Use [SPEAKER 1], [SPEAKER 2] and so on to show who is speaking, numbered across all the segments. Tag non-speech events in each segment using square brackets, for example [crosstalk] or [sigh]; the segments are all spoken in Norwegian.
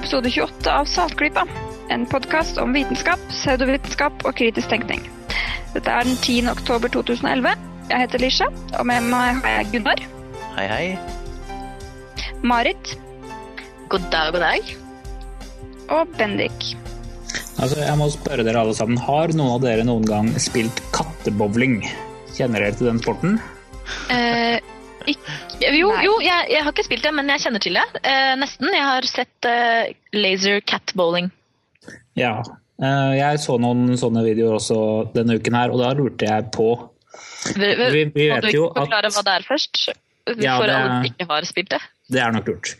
[SPEAKER 1] episode 28 av Saltklypa. En podkast om vitenskap, pseudovitenskap og kritisk tenkning. Dette er den 10. oktober 2011. Jeg heter Lisha, og med meg har jeg Gunnar,
[SPEAKER 2] Hei, hei.
[SPEAKER 1] Marit
[SPEAKER 3] God dag, god dag.
[SPEAKER 1] og Bendik.
[SPEAKER 4] Altså, jeg må spørre dere alle sammen. Har noen av dere noen gang spilt kattebowling? Kjenner dere til den sporten?
[SPEAKER 3] Eh, ikk- jo, jo jeg, jeg har ikke spilt det, men jeg kjenner til det. Eh, nesten. Jeg har sett eh, laser cat bowling.
[SPEAKER 4] Ja. Eh, Jeg så noen sånne videoer også denne uken her, og da lurte jeg på
[SPEAKER 3] Vi,
[SPEAKER 4] Vi- vi
[SPEAKER 3] må
[SPEAKER 4] vet
[SPEAKER 3] du
[SPEAKER 4] jo
[SPEAKER 3] ikke forklare hva det er først?
[SPEAKER 4] Ja,
[SPEAKER 3] for
[SPEAKER 4] det-
[SPEAKER 3] alle som ikke har spilt det.
[SPEAKER 4] Det er nok lurt.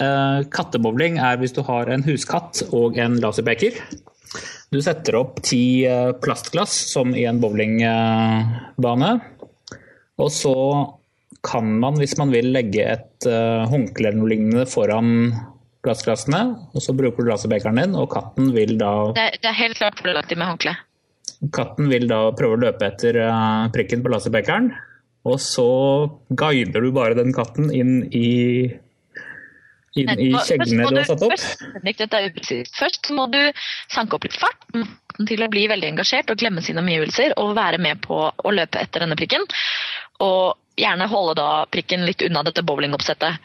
[SPEAKER 4] Eh, Kattebowling er hvis du har en huskatt og en laserpeker. Du setter opp ti eh, plastglass, som i en bowlingbane. Og så kan man, hvis man vil, legge et eh, håndkle eller noe lignende foran glassglassene. Og så bruker du laserpekeren din, og katten vil da,
[SPEAKER 3] Det det er helt klart fordelaktig med håndkle.
[SPEAKER 4] katten vil da prøve å løpe etter eh, prikken på laserbekeren, Og så guider du bare den katten inn i inn i kjeglene du har satt opp.
[SPEAKER 3] Først. Først må du sanke opp litt fart til å bli veldig engasjert og glemme sine omgivelser og være med på å løpe etter denne prikken. Og gjerne holde da prikken litt unna dette bowlingoppsettet.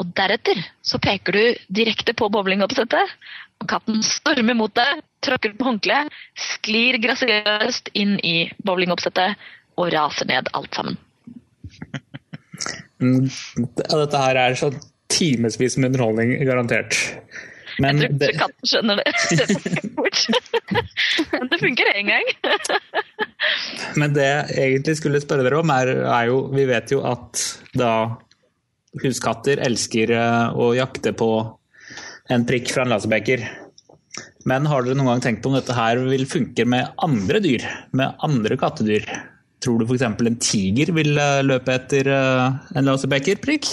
[SPEAKER 3] Og deretter så peker du direkte på bowlingoppsettet, og katten stormer mot deg, tråkker på håndkleet, sklir grasiøst inn i bowlingoppsettet og raser ned alt sammen. [laughs]
[SPEAKER 4] Mm, Dette her er så timevis med underholdning, garantert. Men
[SPEAKER 3] Jeg tror
[SPEAKER 4] det,
[SPEAKER 3] ikke katten skjønner det. [laughs] det fort. Men det funker én gang. [laughs]
[SPEAKER 4] men det jeg egentlig skulle spørre dere om, er, er jo Vi vet jo at da huskatter elsker eh, å jakte på en prikk fra en laserbeker. Men har dere noen gang tenkt på om dette her vil funke med andre dyr? Med andre kattedyr? Tror du f.eks. en tiger vil eh, løpe etter en en laserbekerprikk?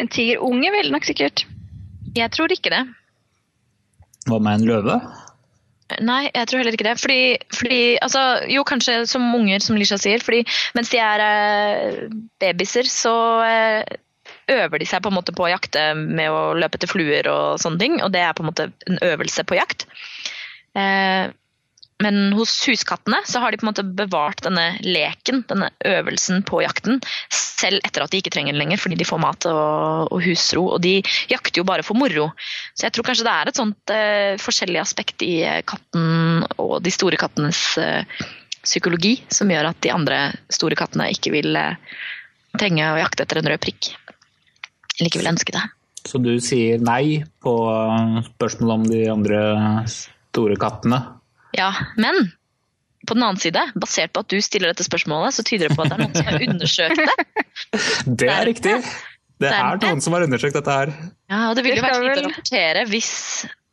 [SPEAKER 1] En tigerunge vil nok sikkert.
[SPEAKER 3] Jeg tror ikke det.
[SPEAKER 4] Hva med en løve?
[SPEAKER 3] Nei, jeg tror heller ikke det. Fordi, fordi altså, Jo, kanskje som unger, som Lisha sier. fordi Mens de er eh, babyser, så eh, øver de seg på en måte på å jakte med å løpe etter fluer og sånne ting. Og det er på en måte en øvelse på jakt. Eh, men hos huskattene så har de på en måte bevart denne leken, denne øvelsen på jakten, selv etter at de ikke trenger den lenger, fordi de får mat og, og husro. Og de jakter jo bare for moro. Så jeg tror kanskje det er et sånt eh, forskjellig aspekt i eh, katten og de store kattenes eh, psykologi som gjør at de andre store kattene ikke vil eh, trenge å jakte etter en rød prikk. Eller ikke vil ønske det.
[SPEAKER 4] Så du sier nei på eh, spørsmålet om de andre store kattene?
[SPEAKER 3] Ja, men på den annen side, basert på at du stiller dette spørsmålet, så tyder det på at det er noen som har undersøkt det. [laughs]
[SPEAKER 4] Det er riktig. Det er noen som har undersøkt dette her.
[SPEAKER 3] Ja, og det ville jo vært fint å rapportere hvis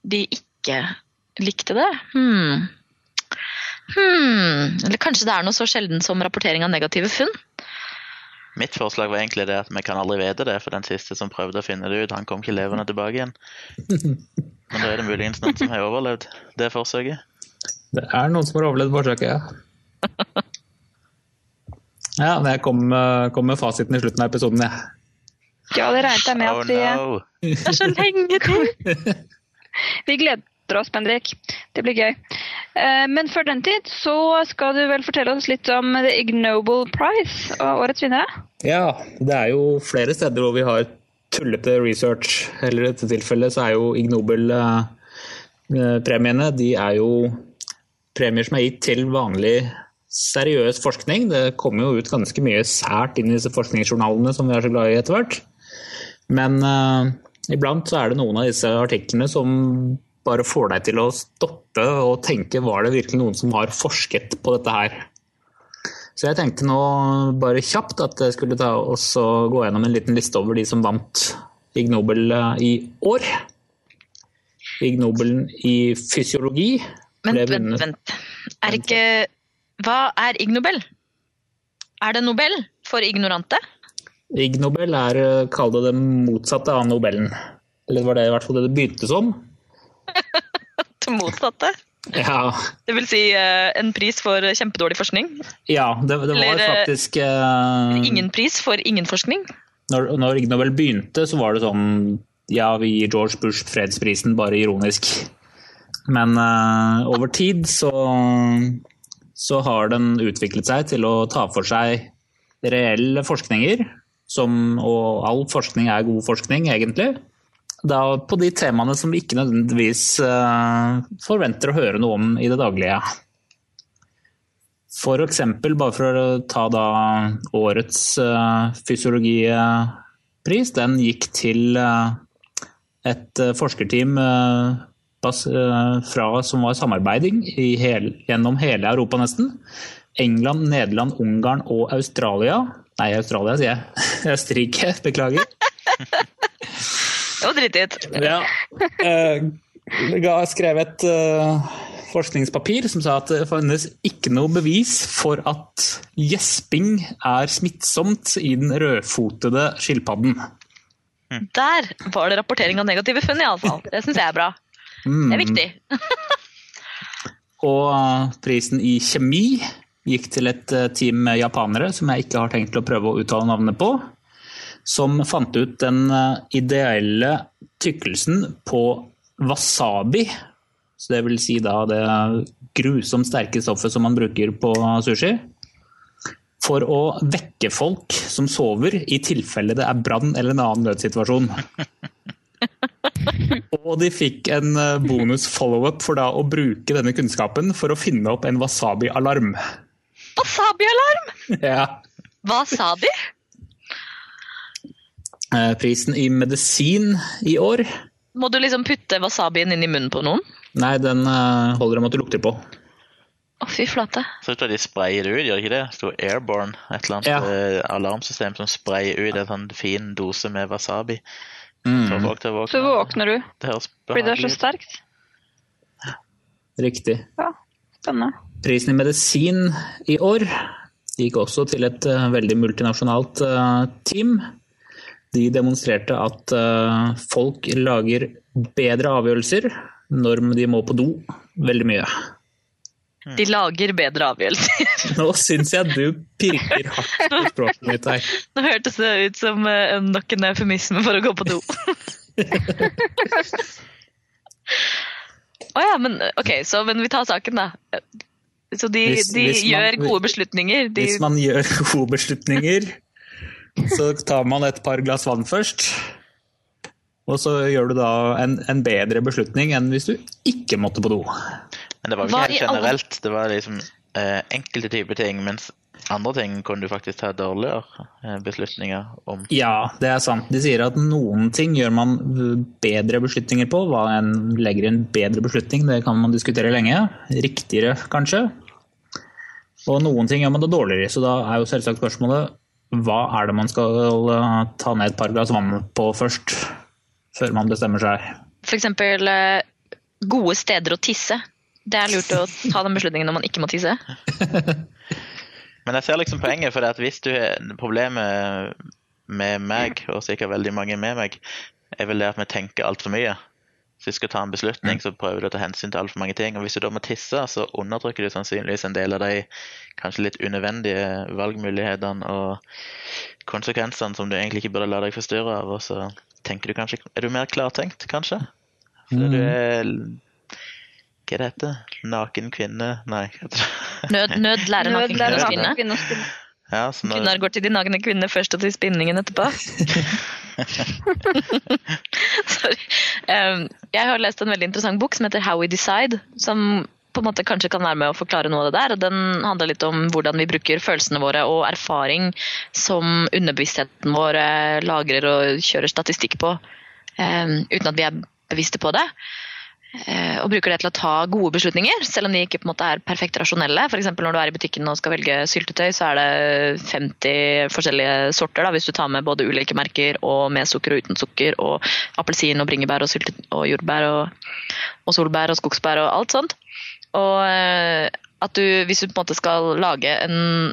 [SPEAKER 3] de ikke likte det. Hmm. Hmm. Eller kanskje det er noe så sjelden som rapportering av negative funn?
[SPEAKER 2] Mitt forslag var egentlig det at vi kan aldri vite det, for den siste som prøvde å finne det ut, han kom ikke levende tilbake igjen. [laughs] Men da er det muligens noen som har overlevd det forsøket.
[SPEAKER 4] Det er noen som har overlevd forsøket, ja. Ja, men jeg kom, eh, kom med fasiten i slutten av episoden, jeg.
[SPEAKER 1] Ja, det regnet jeg med
[SPEAKER 2] Oh
[SPEAKER 1] at vi,
[SPEAKER 2] no!
[SPEAKER 3] Det er så lenge til!
[SPEAKER 1] vi gleder oss, Bendik. Det blir gøy. Eh, Men før den tid så skal du vel fortelle oss litt om The Ignoble Prize og årets vinnere?
[SPEAKER 4] Ja, det er jo flere steder hvor vi har tullete research. Eller i dette tilfellet så er jo Ig Nobel-premiene de er jo premier som er gitt til vanlig seriøs forskning. Det kommer jo ut ganske mye sært inn i disse forskningsjournalene som vi er så glad i etter hvert. Men uh, iblant så er det noen av disse artiklene som bare får deg til å stoppe og tenke var det virkelig noen som har forsket på dette her. Så jeg tenkte nå bare kjapt at jeg skulle ta også gå gjennom en liten liste over de som vant Ig Nobel eh, i år. Ig Nobelen i fysiologi.
[SPEAKER 3] Vent, vent, vent. Er ikke Hva er Ig Nobel? Er det Nobel for ignorante?
[SPEAKER 4] Ig Nobel er, eh, kall det det motsatte av Nobelen. Eller var det i hvert fall det det begynte som. [laughs]
[SPEAKER 3] Det motsatte? [laughs]
[SPEAKER 4] Ja,
[SPEAKER 3] Det vil si eh, en pris for kjempedårlig forskning?
[SPEAKER 4] ja det, det var
[SPEAKER 3] Eller, eh,
[SPEAKER 4] faktisk uh...
[SPEAKER 3] Ingen pris for ingen forskning?
[SPEAKER 4] når, når Ig Nobel begynte, så var det sånn ja, vi gir George Bush fredsprisen, bare ironisk. Men uh, over tid så, så har den utviklet seg til å ta for seg reelle forskninger, som, og all forskning er god forskning, egentlig. Da på de temaene som vi ikke nødvendigvis uh, forventer å høre noe om i det daglige. For eksempel, bare for å ta da årets uh, fysiologipris, den gikk til et forskerteam fra, som var samarbeiding hel, gjennom hele Europa, nesten. England, Nederland, Ungarn og Australia. Nei, Australia, sier jeg. [laughs] Østerrike, beklager.
[SPEAKER 3] Det var drittigt.
[SPEAKER 4] Ja. Jeg skrev et uh, forskningspapir som sa at det finnes ikke noe bevis for at gjesping er smittsomt i den rødfotede skilpadden.
[SPEAKER 3] Der var det rapportering av negative funn, iallfall. Det syns jeg er bra. Det er viktig. [laughs]
[SPEAKER 4] Og uh, prisen i kjemi gikk til et team japanere som jeg ikke har tenkt å prøve å uttale navnet på som fant ut den ideelle tykkelsen på wasabi. Så det vil si da det grusomt sterke stoffet som man bruker på sushi. For å vekke folk som sover, i tilfelle det er brann eller en annen nødsituasjon. [laughs] Og de fikk en bonus follow-up for da å bruke denne kunnskapen for å finne opp en wasabi-alarm.
[SPEAKER 3] Wasabi-alarm?
[SPEAKER 4] Ja.
[SPEAKER 3] Hva sa de?
[SPEAKER 4] Prisen i medisin i år
[SPEAKER 3] Må du liksom putte wasabien inn i munnen på noen?
[SPEAKER 4] Nei, den holder om at du lukter på.
[SPEAKER 3] Å, fy flate.
[SPEAKER 2] Så ut som de sprayer det ut, gjør ikke det? Det står Airborne, et eller annet
[SPEAKER 4] Ja.
[SPEAKER 2] alarmsystem som sprayer ut en sånn fin dose med wasabi.
[SPEAKER 4] Mm.
[SPEAKER 2] Så, folk til
[SPEAKER 1] Så våkner du
[SPEAKER 2] Det
[SPEAKER 1] fordi det er så sterkt.
[SPEAKER 4] Riktig.
[SPEAKER 1] Ja, spennende.
[SPEAKER 4] Prisen i medisin i år gikk også til et eh, veldig multinasjonalt eh, team. De demonstrerte at eh, folk lager bedre avgjørelser når de må på do veldig mye.
[SPEAKER 3] De lager bedre avgjørelser.
[SPEAKER 4] Nå syns jeg du pirker hardt på språket mitt her.
[SPEAKER 3] Nå hørtes det ut som eh, nok en eufemisme for å gå på do. Å ja, men ok, så men vi tar saken, da. Så de,
[SPEAKER 4] Hvis-
[SPEAKER 3] de
[SPEAKER 4] hvis man-
[SPEAKER 3] gjør gode beslutninger. De,
[SPEAKER 4] Hvis man gjør gode beslutninger, så tar man et par glass vann først. Og så gjør du da en, en bedre beslutning enn hvis du ikke måtte på do.
[SPEAKER 2] Men det var jo ikke helt
[SPEAKER 3] alle-
[SPEAKER 2] generelt. Det var liksom eh, enkelte typer ting, mens andre ting kunne du faktisk ta dårligere eh, beslutninger om.
[SPEAKER 4] Ja, det er sant. De sier at noen ting gjør man bedre beslutninger på. Hva en legger i en bedre beslutning, det kan man diskutere lenge. Riktigere, kanskje. Og noen ting gjør man det dårligere i. Så da er jo selvsagt spørsmålet hva er det man skal eh, ta ned et par glass vann på først? Før man bestemmer seg.
[SPEAKER 3] eksempel eh, gode steder å tisse. Det er lurt å ta den beslutningen når man ikke må tisse. [laughs]
[SPEAKER 2] Men jeg ser liksom poenget, for det at hvis du har problemet med meg, og sikkert veldig mange med meg, er vel det at vi tenker altfor mye. Så hvis du skal ta en beslutning, så prøver du å ta hensyn til altfor mange ting. Og hvis du da må tisse, så undertrykker du sannsynligvis en del av de kanskje litt unødvendige valgmulighetene og konsekvensene som du egentlig ikke burde la deg forstyrre av. Og så tenker du kanskje Er du mer klartenkt, kanskje? Fordi du er Hva er det heter? Naken kvinne? Nei. det? [laughs]
[SPEAKER 3] Nød, nød lærer naken
[SPEAKER 1] Nød
[SPEAKER 3] kvinne
[SPEAKER 1] kvinne å spinne.
[SPEAKER 2] Ja, så når,
[SPEAKER 3] Kvinner går til de nagne kvinner først og til spinningen etterpå. [laughs] [laughs] Sorry. Um, jeg har lest en veldig interessant bok som heter How We Decide. Som på en måte kanskje kan være med å forklare noe av det der. og Den handler litt om hvordan vi bruker følelsene våre og erfaring som underbevisstheten vår lagrer og kjører statistikk på, um, uten at vi er bevisste på det. Eh, og bruker det til å ta gode beslutninger, selv om de ikke måte er perfekt rasjonelle. Eksempel når du er i butikken og skal velge syltetøy, så er det 50 forskjellige sorter. Da, hvis du tar med både ulike merker og med sukker og uten sukker, og appelsin og bringebær og, sylte, og jordbær og, og solbær og skogsbær og alt sånt. Og eh, at du, hvis du på en måte skal lage en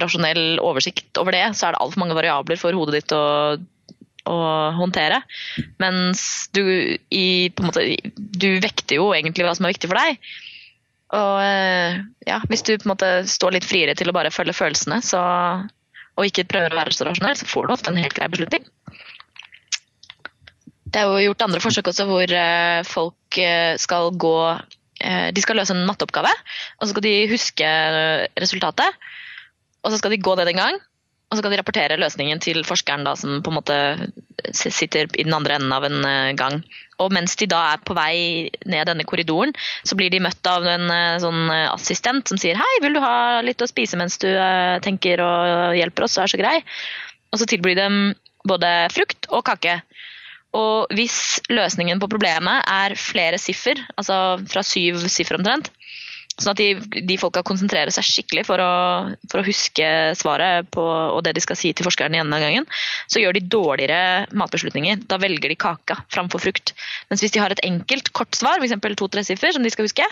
[SPEAKER 3] rasjonell oversikt over det, så er det altfor mange variabler for hodet ditt å å håndtere. Mens du i måte Du vekter jo egentlig hva som er viktig for deg. Og eh, ja, hvis du på en måte står litt friere til å bare følge følelsene, så, og ikke prøver å være så rasjonell, så får du ofte en helt grei beslutning. Det er jo gjort andre forsøk også hvor eh, folk eh, skal gå De skal løse en matteoppgave, og så skal de huske resultatet. Og så skal de gå det en gang, og så kan de rapportere løsningen til forskeren da, som på en måte sitter i den andre enden av en eh, gang. Og mens de da er på vei ned denne korridoren, så blir de møtt av en eh, sånn eh, assistent som sier hei, vil du ha litt å spise mens du tenker og hjelper oss, så er så grei. Og så tilbyr de dem både frukt og kake. Og hvis løsningen på problemet er flere siffer, altså fra syv siffer omtrent, sånn at de, de folka konsentrerer seg skikkelig for å, for å huske svaret på, og det de skal si til forskeren igjen av gangen, så gjør de dårligere matbeslutninger. Da velger de kaka framfor frukt. Mens hvis de har et enkelt kort svar, f.eks. to-tre siffer, som de skal huske,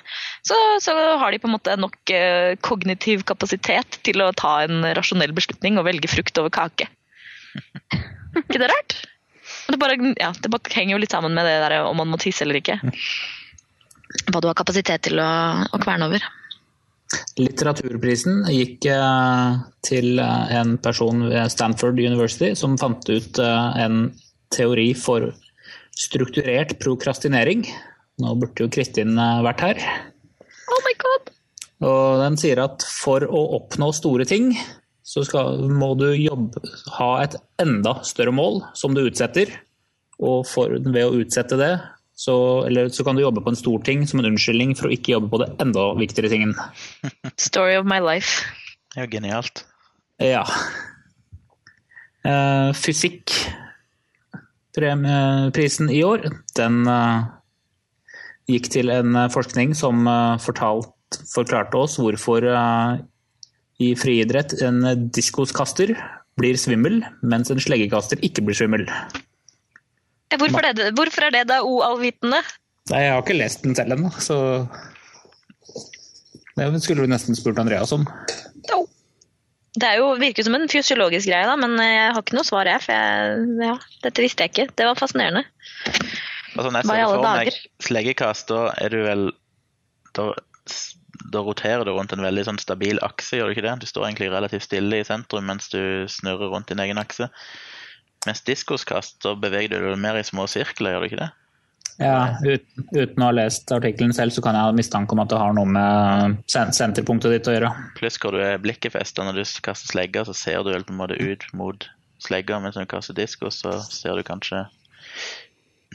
[SPEAKER 3] så, så har de på en måte nok eh, kognitiv kapasitet til å ta en rasjonell beslutning og velge frukt over kake. ikke det rart? Det, bare, ja, det bare henger jo litt sammen med det der om man må tisse eller ikke. Hva du har kapasitet til å, å kverne over.
[SPEAKER 4] Litteraturprisen gikk eh, til eh, en person ved Stanford University som fant ut eh, en teori for strukturert prokrastinering. Nå burde jo Kristin vært her.
[SPEAKER 3] Oh my god!
[SPEAKER 4] Og den sier at for å oppnå store ting, så skal, må du jobbe, ha et enda større mål som du utsetter. Og for, ved å utsette det, så, eller, så kan du jobbe på en stor ting som en unnskyldning for å ikke jobbe på det enda viktigere tingen. [laughs]
[SPEAKER 3] Story of my life.
[SPEAKER 2] Det er jo genialt.
[SPEAKER 4] Ja. Uh, fysikk Prisen i år, den uh, gikk til en eh, forskning som uh, fortalt, forklarte oss hvorfor i friidrett en diskoskaster blir svimmel, mens en sleggekaster ikke blir svimmel.
[SPEAKER 3] Eh, Hvorfor, er det, hvorfor er det da o-allvitende?
[SPEAKER 4] Nei, jeg har ikke lest den selv ennå, så det skulle du nesten spurt Andreas om.
[SPEAKER 3] Jo. Det er jo, virker som en fysiologisk greie, da, men jeg har ikke noe svar. Jeg, for jeg, ja, dette visste jeg ikke. Det var fascinerende.
[SPEAKER 2] Altså, når jeg
[SPEAKER 3] Hva i
[SPEAKER 2] ser
[SPEAKER 3] alle
[SPEAKER 2] for meg sleggekast, da er du vel da, da roterer du rundt en veldig sånn stabil akse, gjør du ikke det? Du står egentlig relativt stille i sentrum mens du snurrer rundt din egen akse. Mens diskoskast, da beveger du deg mer i små sirkler, gjør du ikke det?
[SPEAKER 4] Ja, ut, uten å ha lest artikkelen selv, så kan jeg ha mistanke om at det har noe med sen- senterpunktet ditt å gjøre.
[SPEAKER 2] Pluss hvor du er blikket festet når du kaster slegger, så ser du på en måte ut mot slegger, mens når du kaster diskos, så ser du kanskje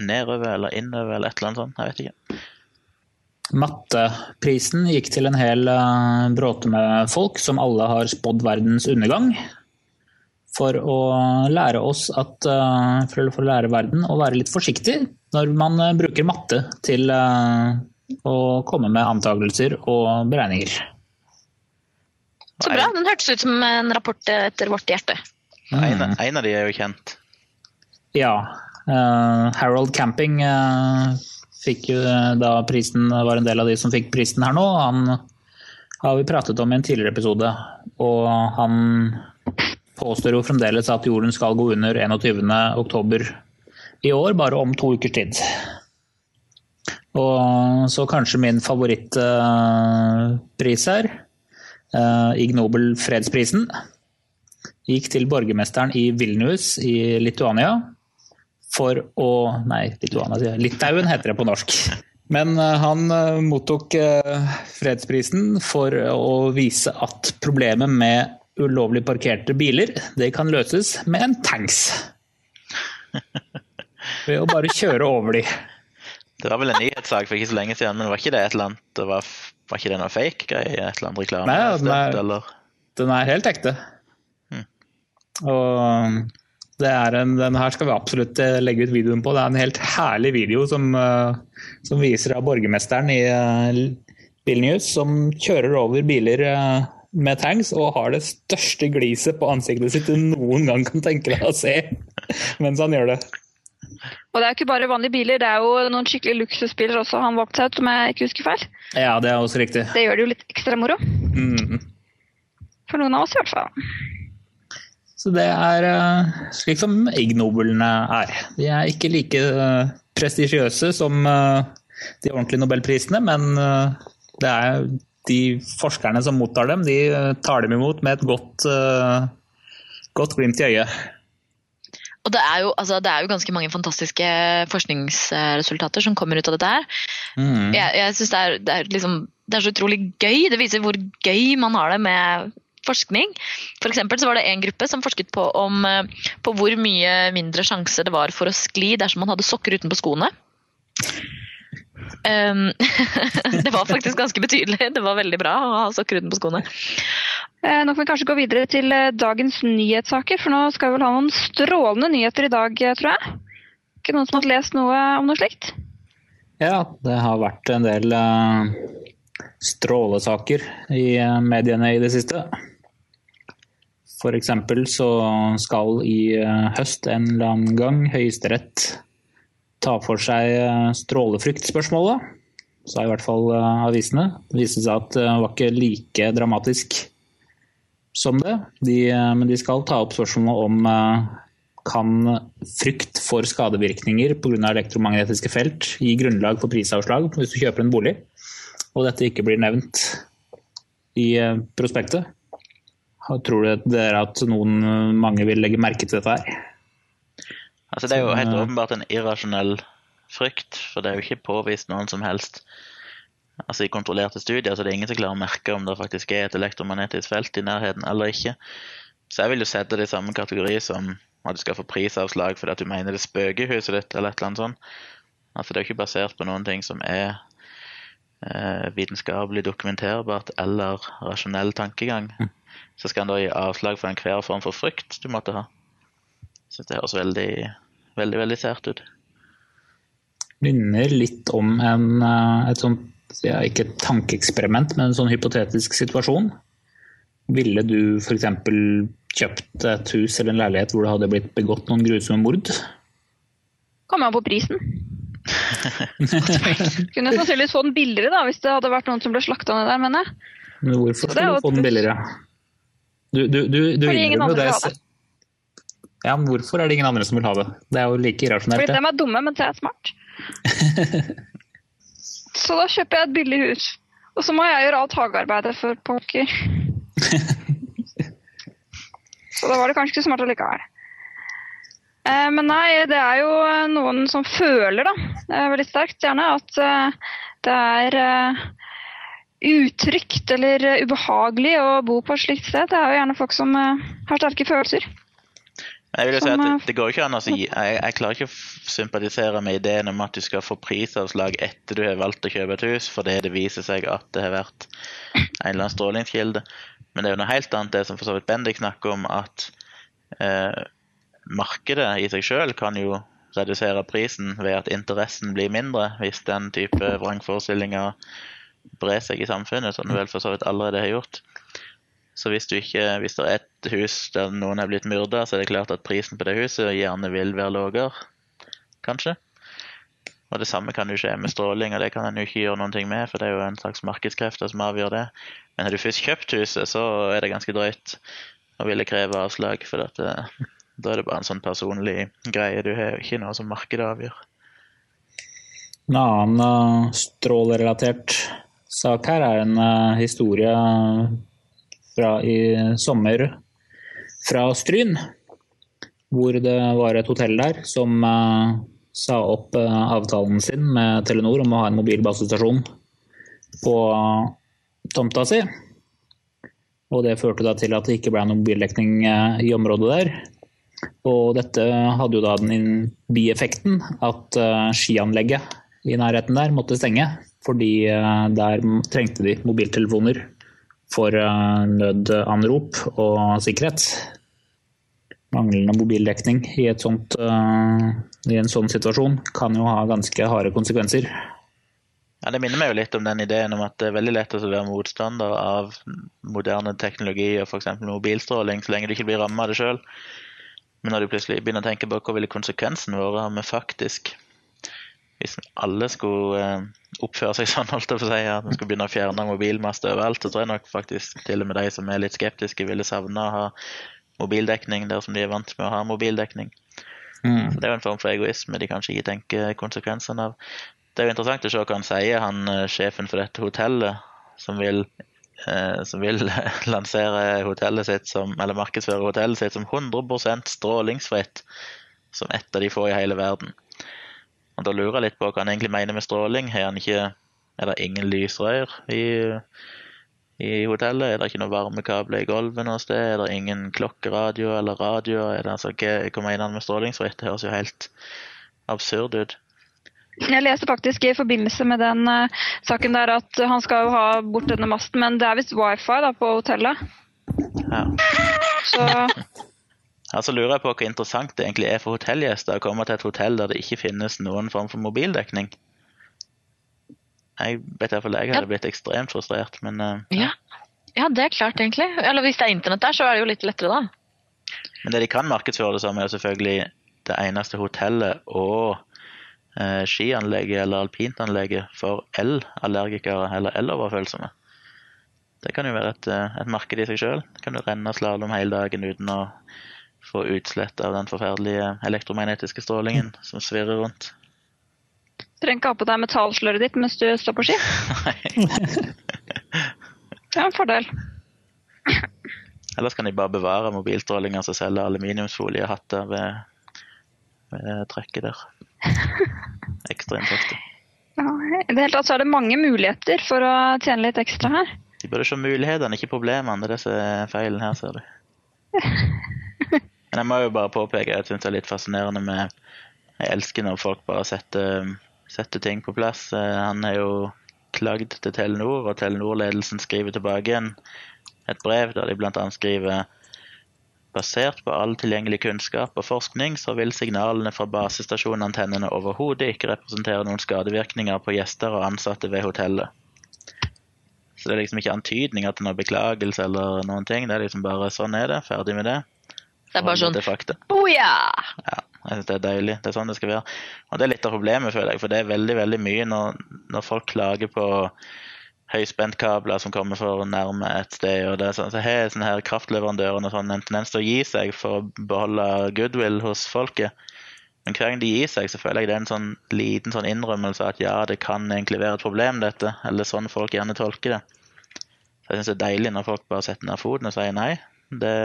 [SPEAKER 2] nedover eller innover eller et eller annet sånt. Jeg vet ikke.
[SPEAKER 4] Matteprisen gikk til en hel eh, bråte med folk som alle har spådd verdens undergang. For å lære oss at eh, For å lære verden å være litt forsiktig når man eh, bruker matte til eh, å komme med antakelser og beregninger.
[SPEAKER 3] Så bra. Den hørtes ut som en rapport etter vårt hjerte.
[SPEAKER 2] En, en av de er jo kjent.
[SPEAKER 4] Ja. Uh, Harold Camping uh, fikk jo da prisen, var en del av de som fikk prisen her nå. Han har vi pratet om i en tidligere episode, og han påstår jo fremdeles at jorden skal gå under 21. oktober i år, bare om to ukers tid. Og så kanskje min favorittpris her, eh, Ig Nobel fredsprisen, gikk til borgermesteren i Vilnius i Lituania for å Nei, Lituania. Litauen heter det på norsk. Men eh, han eh, mottok eh, fredsprisen for å vise at problemet med ulovlig parkerte biler, det kan løses med en tanks. Ved å bare kjøre over de.
[SPEAKER 2] Det var vel en nyhetssak for ikke så lenge siden, men var ikke det et eller annet det var, var ikke det noe fake greie? Et eller annet reklame?
[SPEAKER 4] Nei, den er-
[SPEAKER 2] eller?
[SPEAKER 4] Den er helt ekte.
[SPEAKER 2] Hmm.
[SPEAKER 4] Og det er en, den her skal vi absolutt eh, legge ut videoen på. Det er en helt herlig video som, eh, som viser av borgermesteren i BilNews Vilnius som kjører over biler eh, med tanks og har det største gliset på ansiktet sitt du noen gang kan tenke deg å se [laughs] mens han gjør det.
[SPEAKER 1] Og det er jo ikke bare vanlige biler, det er jo noen skikkelig luksusbiler også han valgte seg ut, om jeg ikke husker feil.
[SPEAKER 4] Ja, det er også riktig.
[SPEAKER 1] Det gjør det jo litt ekstra moro.
[SPEAKER 4] Mm.
[SPEAKER 1] For noen av oss i hvert fall.
[SPEAKER 4] Så det er uh, slik som ignoblene er. De er ikke like uh, prestisjiøse som uh, de ordentlige nobelprisene, men eh, det er de forskerne som mottar dem, de eh, tar dem imot med et godt, eh, godt glimt i øyet.
[SPEAKER 3] Og det er, jo, altså, det er jo ganske mange fantastiske forskningsresultater som kommer ut av dette her.
[SPEAKER 4] Mm.
[SPEAKER 3] Jeg, jeg synes det er, det, er liksom, det er så utrolig gøy. Det viser hvor gøy man har det med forskning. For så var det en gruppe som forsket på, om, eh, på hvor mye mindre sjanse det var for å skli dersom man hadde sokker utenpå skoene. Um, [laughs] det var faktisk ganske betydelig. Det var veldig bra å ha sokker på skoene.
[SPEAKER 1] Eh, Nå kan vi kanskje gå videre til eh, dagens nyhetssaker, for nå skal vi vel ha noen strålende nyheter i dag, eh, tror jeg. Ikke noen som har lest noe om noe slikt?
[SPEAKER 4] Ja, det har vært en del strålesaker i mediene i det siste. For eksempel så skal i høst en eller annen gang Høyesterett ta for seg strålefryktspørsmålet, strålefryktspørsmålet. Sa i hvert fall eh, avisene. Det viste seg at det var ikke like dramatisk som det. De, eh, men de skal ta opp spørsmålet om eh, kan frykt for skadevirkninger pga. elektromagnetiske felt gi grunnlag for prisavslag hvis du kjøper en bolig, og dette ikke blir nevnt i eh, prospektet. Tror dere at noen, mange vil legge merke til dette her?
[SPEAKER 2] Altså, det er jo helt
[SPEAKER 4] eh,
[SPEAKER 2] åpenbart en irrasjonell frykt, for det er jo ikke påvist noen som helst altså i kontrollerte studier, så det er ingen som klarer å merke om det faktisk er et elektromagnetisk felt i nærheten eller ikke. Så jeg vil jo sette det i samme kategori som at du skal få prisavslag fordi at du mener det spøker spøkehuset huset ditt, eller et eller annet sånt. Altså, det er jo ikke basert på noen ting som er eh, vitenskapelig dokumenterbart eller rasjonell tankegang. Så skal en da gi avslag for enhver form for frykt du måtte ha. Jeg synes det høres veldig, veldig, veldig sært ut.
[SPEAKER 4] minner litt om en, eh, et sånt, ja, ikke et tankeeksperiment, men en sånn hypotetisk situasjon. Ville du f.eks. kjøpt et hus eller en leilighet hvor det hadde blitt begått noen grusomme mord?
[SPEAKER 1] Kommer an på prisen. [laughs] Kunne sannsynligvis få den billigere da, hvis det hadde vært noen som ble slakta ned der, mener jeg.
[SPEAKER 4] Men hvorfor skulle du få den billigere? Du, du, du, du
[SPEAKER 1] Fordi ingen
[SPEAKER 4] innrømmer jo
[SPEAKER 1] andre vil ha det.
[SPEAKER 4] Ja, men hvorfor er det ingen andre som vil ha det? Det er jo like irrasjonelt.
[SPEAKER 1] Fordi
[SPEAKER 4] de
[SPEAKER 1] er dumme, mens jeg er smart. [laughs] Så da kjøper jeg et billig hus. Og så må jeg gjøre alt hagearbeidet for pokker. [laughs] Så da var det kanskje ikke smart allikevel. Eh, Men nei, det er jo eh, noen som føler, da, veldig sterkt gjerne, at eh, det er eh, utrygt eller eh, ubehagelig å bo på et slikt sted. Det er jo gjerne folk som eh, har sterke følelser.
[SPEAKER 2] Men jeg vil jo si at det, det går ikke an å si jeg, jeg klarer ikke å sympatisere med ideen om at du skal få prisavslag etter du har valgt å kjøpe et hus, fordi det viser seg at det har vært en eller annen strålingskilde. Men det er jo noe helt annet det som for så vidt Bendik snakker om, at eh, markedet i seg selv kan jo redusere prisen ved at interessen blir mindre hvis den type vrangforestillinger brer seg i samfunnet, som det vel for så vidt allerede har gjort. Så hvis, du ikke, hvis det er et hus der noen er blitt myrda, så er det klart at prisen på det huset gjerne vil være lavere, kanskje. Og det samme kan jo skje med stråling, og det kan en ikke gjøre noen ting med, for det er jo en slags markedskrefter som avgjør det. Men har du først kjøpt huset, så er det ganske drøyt å ville kreve avslag, for at det, [laughs] da er det bare en sånn personlig greie. Du har ikke noe som markedet avgjør.
[SPEAKER 4] En annen eh, strålerelatert sak her er en eh, historie fra i sommer fra Stryn. Hvor det var et hotell der som eh, sa opp eh, avtalen sin med Telenor om å ha en mobil basestasjon på eh, tomta si. Og det førte da til at det ikke ble noen mobildekning i området der. Og dette hadde jo da den bieffekten at skianlegget i nærheten der måtte stenge, fordi der trengte de mobiltelefoner for eh, nødanrop og sikkerhet. Manglende mobildekning i, sånt, eh, i en sånn situasjon kan jo ha ganske harde konsekvenser.
[SPEAKER 2] Ja, Det minner meg jo litt om den ideen om at det er veldig lett å være motstander av moderne teknologi og f.eks. mobilstråling, så lenge du ikke blir rammet av det sjøl. Men når du plutselig begynner å tenke på hva ville konsekvensen vært om vi faktisk Hvis alle skulle eh, oppføre seg [laughs] sånn, holdt jeg på å si, at vi skulle begynne å fjerne mobilmaster overalt, så tror jeg nok faktisk til og med de som er litt skeptiske, ville savne å ha mobildekning der som de er vant med å ha mobildekning. Så Det er jo en form for egoisme de kanskje ikke tenker konsekvensene av. Det er jo interessant å se hva han sier, han eh, sjefen for dette hotellet, som vil, eh, som vil [laughs] lansere hotellet sitt som, eller markedsføre hotellet sitt som 100% strålingsfritt. som ett av de få i hele verden. Og Da lurer jeg litt på hva han egentlig mener med stråling. Han ikke, er det ingen lysrør i, i hotellet? Er det ikke noen varmekabler i gulvet noe sted? Er det ingen klokkeradio eller radio? Er det, altså, hva, hva mener han med strålingsfritt? Det høres jo helt absurd ut.
[SPEAKER 1] Jeg leste faktisk i forbindelse med den uh, saken der at han skal jo ha bort denne masten, men det er visst wifi da på hotellet.
[SPEAKER 2] Ja.
[SPEAKER 1] Så
[SPEAKER 2] Ja, så lurer jeg på hvor interessant det egentlig er for hotellgjester å komme til et hotell der det ikke finnes noen form for mobildekning. Jeg vet iallfall jeg hadde blitt ekstremt frustrert, men uh,
[SPEAKER 3] Ja. ja, det er klart, egentlig. Eller hvis det er internett der, så er det jo litt lettere, da.
[SPEAKER 2] Men det de kan markedsføre det som, er jo selvfølgelig det eneste hotellet og uh, skianlegget eller alpintanlegget for elallergikere eller eloverfølsomme. Det kan jo være et, eh, et marked i seg sjøl. Kan du renne slalåm hele dagen uten å få utslett av den forferdelige elektromagnetiske strålingen som svirrer rundt.
[SPEAKER 1] Du trenger ikke ha på deg metallsløret ditt mens du står på ski. Nei. Det er en fordel.
[SPEAKER 2] Ellers kan de bare bevare mobilstrålinger som selger aluminiumsfoliehatter ved, ved trekket der. [laughs] Ekstra inntekter.
[SPEAKER 1] Ja, I det hele tatt så er det mange muligheter for å tjene litt ekstra her.
[SPEAKER 2] De burde se mulighetene, ikke problemene. Det er det som er feilen her, ser du. [laughs] Men jeg må jo bare påpeke jeg syns det er litt fascinerende med Jeg elsker når folk bare setter, setter ting på plass. Eh, Han har jo klagd til Telenor, og Telenor-ledelsen skriver tilbake igjen et brev der de bl.a. skriver Basert på all tilgjengelig kunnskap og forskning, så vil signalene fra basestasjonantennene overhodet ikke representere noen skadevirkninger på gjester og ansatte ved hotellet. Så det er liksom ikke antydninger til noen beklagelse eller noen ting. Det er liksom bare sånn er det, ferdig med det.
[SPEAKER 3] Det er bare sånn. Boja!
[SPEAKER 2] Ja, jeg synes det er deilig. Det er sånn det skal være. Og det er litt av problemet, føler jeg, for det er veldig veldig mye når, når folk klager på høyspentkabler som kommer for nærme et sted. og det er sånn, så har sånne her kraftleverandørene sånn en tendens til å gi seg for å beholde goodwill hos folket. Men hver gang de gir seg, så føler jeg det er en sånn liten sånn innrømmelse at ja, det kan egentlig være et problem, dette. Eller sånn folk gjerne tolker det. Så jeg syns det er deilig når folk bare setter ned foten og sier nei. Det,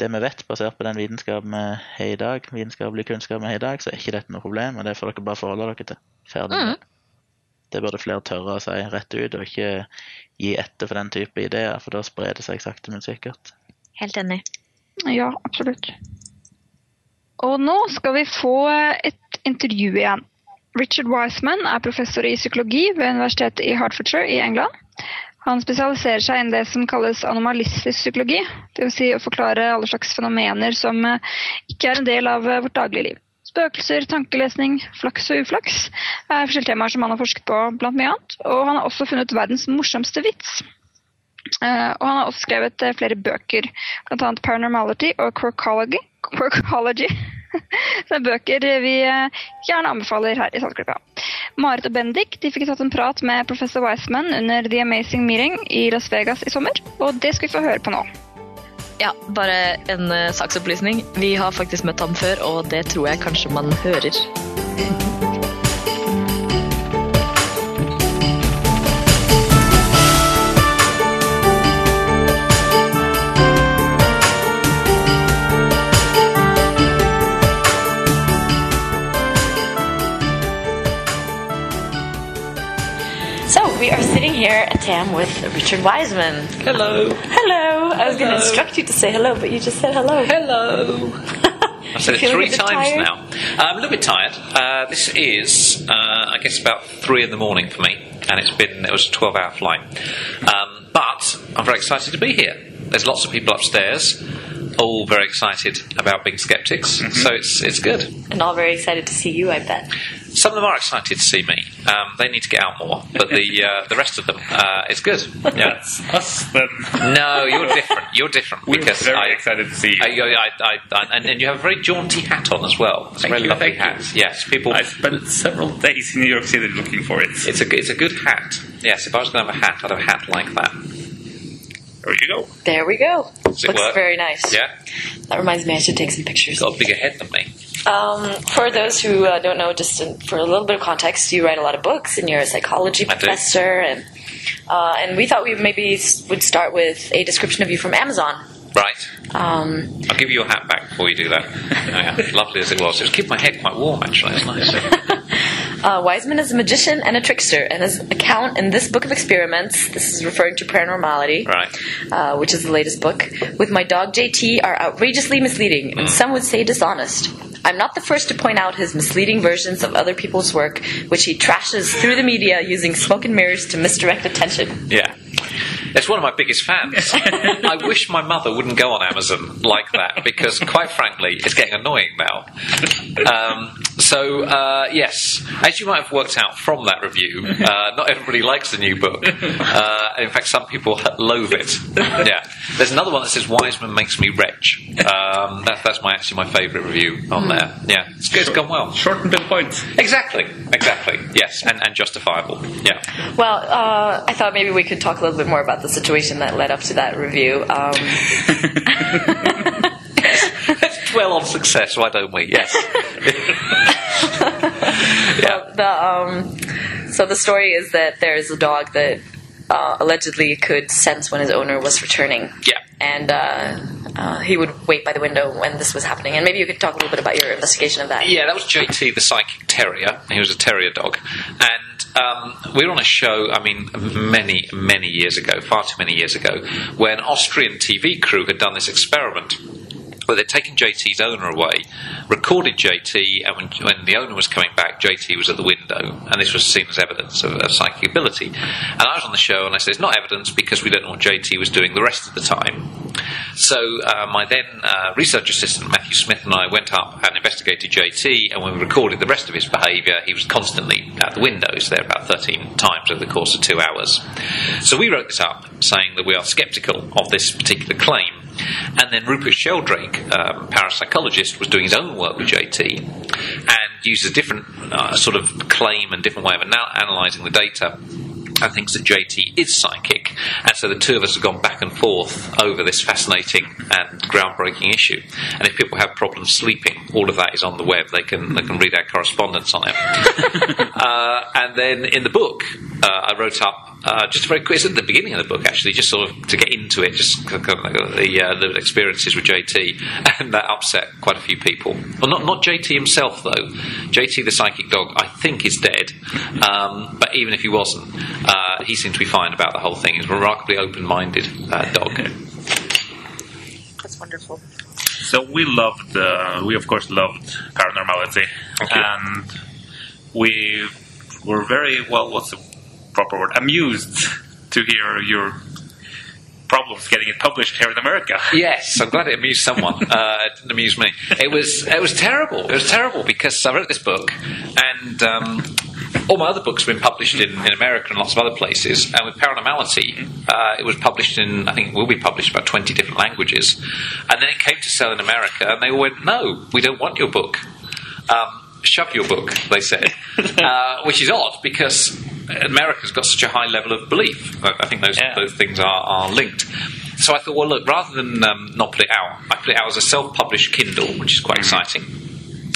[SPEAKER 2] det vi vet, basert på den vitenskapen vi har i dag, vitenskapelig kunnskap vi har i dag, så er ikke dette noe problem. Og det får dere bare forholde dere til. Ferdig med det. Det burde flere tørre å si rett ut, og ikke gi etter for den type ideer, for da sprer det seg sakte, men sikkert.
[SPEAKER 3] Helt enig.
[SPEAKER 1] Ja, absolutt. Og nå skal vi få et intervju igjen. Richard Wiseman er professor i psykologi ved universitetet i Hertfordshire i England. Han spesialiserer seg innen det som kalles anomalistisk psykologi, dvs. Si å forklare alle slags fenomener som eh, ikke er en del av eh, vårt daglige liv. Spøkelser, tankelesning, flaks og uflaks er forskjellige temaer som han har forsket på, blant mye annet. Og han har også funnet verdens morsomste vits. Eh, og han har også skrevet flere bøker, bl.a. Paranormality og Quirkology. Quirkology. [laughs] Det er bøker vi gjerne anbefaler her i Saltklypa. Marit og Bendik de fikk tatt en prat med professor Wiseman under The Amazing Meeting i Las Vegas i sommer, og det skal vi få høre på nå.
[SPEAKER 3] Ja, bare en uh, saksopplysning. Vi har faktisk møtt ham før, og det tror jeg kanskje man hører.
[SPEAKER 5] Here at TAM with Richard Wiseman.
[SPEAKER 6] Hello.
[SPEAKER 5] Hello. I was going to instruct you to say hello, but you just said hello.
[SPEAKER 6] Hello. [laughs] I've said it
[SPEAKER 5] Feeling a
[SPEAKER 6] three
[SPEAKER 5] bit
[SPEAKER 6] times
[SPEAKER 5] tired?
[SPEAKER 6] now. Uh, I'm a little bit tired. Uh, this is, uh, I guess, about three in the morning for me, and it's been it was a 12-hour flight. Um, but I'm very excited to be here. There's lots of people upstairs, all very excited about being skeptics, so it's it's good.
[SPEAKER 5] And all very excited to see you, I bet.
[SPEAKER 6] Some of them are excited to see me. Um, they need to get out more, but the uh, the rest of them, uh, it's good. Yeah.
[SPEAKER 7] us then.
[SPEAKER 6] No, you're different. You're different
[SPEAKER 7] We're
[SPEAKER 6] because
[SPEAKER 7] very
[SPEAKER 6] I,
[SPEAKER 7] excited to see you.
[SPEAKER 6] I, I, I, I, and, and you have a very jaunty hat on as well. It's a very
[SPEAKER 7] you,
[SPEAKER 6] lovely
[SPEAKER 7] thank you.
[SPEAKER 6] hat. Yes, people.
[SPEAKER 7] I spent several days in New York City looking for it.
[SPEAKER 6] It's a it's a good hat. Yes, if I was going to have a hat, I'd have a hat like that.
[SPEAKER 7] There you go.
[SPEAKER 5] There we go.
[SPEAKER 6] Does it
[SPEAKER 5] Looks
[SPEAKER 6] work?
[SPEAKER 5] very nice.
[SPEAKER 6] Yeah,
[SPEAKER 5] That reminds me, I should take some pictures.
[SPEAKER 6] got a bigger head than me.
[SPEAKER 5] Um, for those who uh, don't know, just in, for a little bit of context, you write a lot of books, and you're a psychology professor, and uh, and we thought we maybe would start with a description of you from Amazon.
[SPEAKER 6] Right.
[SPEAKER 5] Um,
[SPEAKER 6] I'll give you your hat back before you do that. [laughs] Oh, yeah. Lovely as it was. It was keeping my head quite warm, actually. It's nice. [laughs]
[SPEAKER 5] uh, Wiseman is a magician and a trickster, and his account in this book of experiments, this is referring to paranormality,
[SPEAKER 6] Right.
[SPEAKER 5] uh, which is the latest book, with my dog JT are outrageously misleading, and some would say dishonest. I'm not the first to point out his misleading versions of other people's work, which he trashes through the media using smoke and mirrors to misdirect attention.
[SPEAKER 6] Yeah. It's one of my biggest fans. [laughs] I wish my mother wouldn't go on Amazon like that because, quite frankly, it's getting annoying now. Um, so, uh, yes, as you might have worked out from that review, [laughs] uh, not everybody likes the new book. Uh, in fact, some people loathe it. [laughs] Yeah. There's another one that says Wiseman makes me wretch. Um, that, that's my actually my favourite review on there. Yeah, it's, it's gone well.
[SPEAKER 7] Short and to the point.
[SPEAKER 6] Exactly, exactly. Yes, and, and justifiable. Yeah.
[SPEAKER 5] Well, uh, I thought maybe we could talk a little bit more about the situation that led up to that review. Um,
[SPEAKER 6] Let's [laughs] dwell on success, why don't we? Yes. [laughs] [laughs] yeah.
[SPEAKER 5] the um, so the story is that there is a dog that uh, allegedly could sense when his owner was returning.
[SPEAKER 6] Yeah.
[SPEAKER 5] And uh, uh, he would wait by the window when this was happening. And maybe you could talk a little bit about your investigation of that.
[SPEAKER 6] Yeah, that was JT, the psychic terrier. He was a terrier dog. And um, we were on a show, I mean, many, many years ago, far too many years ago, where an Austrian TV crew had done this experiment where they'd taken JT's owner away, recorded JT, and when, when the owner was coming back, JT was at the window, and this was seen as evidence of, of psychic ability. And I was on the show, and I said, it's not evidence because we don't know what JT was doing the rest of the time. So uh, my then uh, research assistant, Matthew Smith, and I went up and investigated JT, and when we recorded the rest of his behaviour, he was constantly at the windows there about 13 times over the course of two hours. So we wrote this up, saying that we are sceptical of this particular claim. And then Rupert Sheldrake, um, parapsychologist, was doing his own work with JT and used a different uh, sort of claim and different way of anal- analysing the data and thinks that JT is psychic. And so the two of us have gone back and forth over this fascinating and groundbreaking issue. And if people have problems sleeping, all of that is on the web. They can they can read our correspondence on it. [laughs] uh, and then in the book, uh, I wrote up uh, just very quick. It's at the beginning of the book, actually, just sort of to get into it, just kind of like the uh, the experiences with JT, [laughs] and that upset quite a few people. Well, not not JT himself though. JT the psychic dog, I think, is dead. Um, but even if he wasn't, uh, he seemed to be fine about the whole thing. He's a remarkably open-minded uh, dog.
[SPEAKER 5] That's wonderful.
[SPEAKER 7] So we loved, uh, we of course loved paranormality,
[SPEAKER 6] Thank you.
[SPEAKER 7] and we were very well. What's the proper word? Amused to hear your problems getting it published here in America.
[SPEAKER 6] Yes, I'm glad it amused someone. [laughs] Uh, it didn't amuse me. It was it was terrible. It was terrible because I wrote this book, and um, all my other books have been published in, in America and lots of other places. And with Paranormality, uh, it was published in I think it will be published about 20 different languages. And then it came to sell in America, and they all went, "No, we don't want your book." Um, Shove your book, they said, [laughs] uh, which is odd because America's got such a high level of belief. I I think those
[SPEAKER 7] Yeah.
[SPEAKER 6] both things are, are linked. So I thought, well, look, rather than um, not put it out, I put it out as a self-published Kindle, which is quite exciting.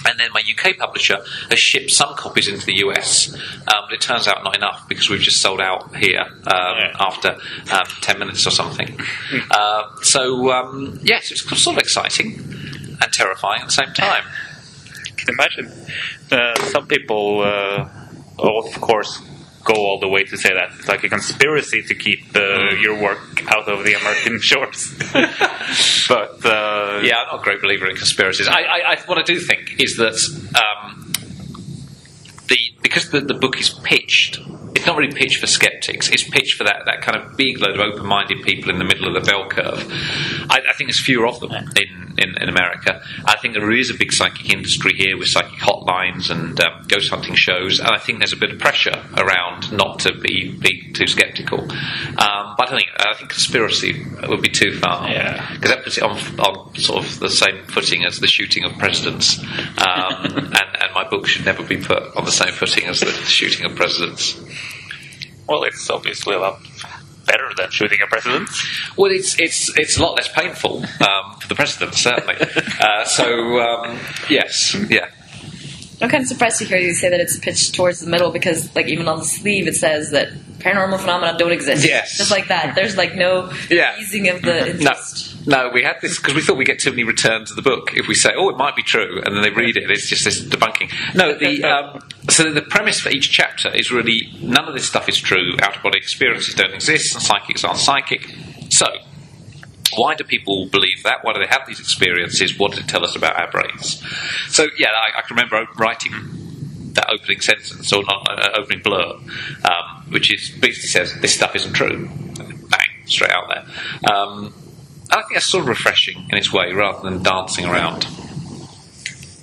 [SPEAKER 6] And then my UK publisher has shipped some copies into the US, um, but it turns out not enough because we've just sold out here um,
[SPEAKER 7] Yeah.
[SPEAKER 6] after um, 10 minutes or something. uh, so, um, yes, it's sort of exciting and terrifying at the same time.
[SPEAKER 7] can imagine. Uh, some people, uh, of course, go all the way to say that it's like a conspiracy to keep uh, your work out of the American [laughs] shores. but uh,
[SPEAKER 6] Yeah, I'm not a great believer in conspiracies. I, I, I, what I do think is that um, because the, the book is pitched, it's not really pitched for skeptics. It's pitched for that, that kind of big load of open-minded people in the middle of the bell curve. I, I think there's fewer of them in, in, in America. I think there is a big psychic industry here with psychic hotlines and um, ghost hunting shows, and I think there's a bit of pressure around not to be, be too skeptical. Um, but I think I think conspiracy would be too far
[SPEAKER 7] Yeah.
[SPEAKER 6] because that puts it on, on sort of the same footing as the shooting of presidents, um, [laughs] and, and my book should never be put on the same footing as the shooting of presidents.
[SPEAKER 7] well, it's obviously a lot better than shooting a president.
[SPEAKER 6] Well, it's it's it's a lot less painful um, for the president, certainly. [laughs] uh, so um, yes, yeah,
[SPEAKER 5] I'm kind of surprised to hear you say that it's pitched towards the middle because, like, even on the sleeve it says that paranormal phenomena don't exist.
[SPEAKER 6] Yes.
[SPEAKER 5] Just like that. There's like no
[SPEAKER 6] Yeah.
[SPEAKER 5] easing of the
[SPEAKER 6] no,
[SPEAKER 5] interest.
[SPEAKER 6] No, we had this because we thought we'd get too many returns of the book if we say, "Oh, it might be true," and then they read it. It's just this debunking. No, the [laughs] um, so the premise for each chapter is really none of this stuff is true. Out of body experiences don't exist, and psychics aren't psychic. So, why do people believe that? Why do they have these experiences? What does it tell us about our brains? So, yeah, I, I can remember writing that opening sentence or not uh, opening blur, um, which is basically says this stuff isn't true. Bang, straight out there. Um, I think that's sort of refreshing in its way, rather than dancing around.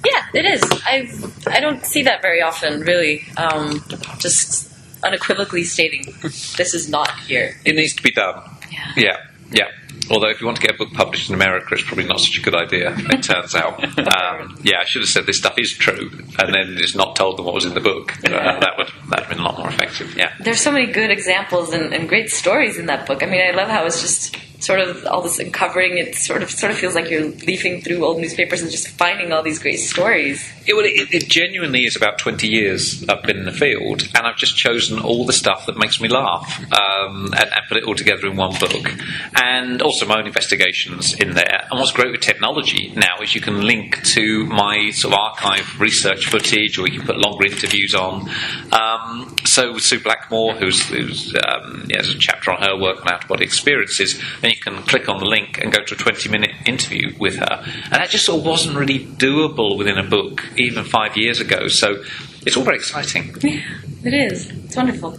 [SPEAKER 5] Yeah, it is. I I don't see that very often, really. Um, just unequivocally stating this is not here.
[SPEAKER 6] It needs to be done.
[SPEAKER 5] Yeah.
[SPEAKER 6] Yeah, yeah. Although, if you want to get a book published in America, it's probably not such a good idea. It turns out. [laughs] Um, yeah, I should have said this stuff is true, and then just not told them what was in the book. Uh, that would that have been a lot more effective. Yeah.
[SPEAKER 5] There's so many good examples and, and great stories in that book. I mean, I love how it's just sort of all this uncovering. It sort of sort of feels like you're leafing through old newspapers and just finding all these great stories.
[SPEAKER 6] It, well, it, it genuinely is about 20 years I've been in the field, and I've just chosen all the stuff that makes me laugh um, and, and put it all together in one book. And also my own investigations in there. And what's great with technology now is you can link to my sort of archive research footage, or you can put longer interviews on. Um, so Sue Blackmore, who's, who's um, yeah, there's a chapter on her work on out of body experiences, you can click on the link and go to a 20 minute interview with her. And that just sort of wasn't really doable within a book even five years ago. So it's all very exciting.
[SPEAKER 5] Yeah, it is. It's wonderful.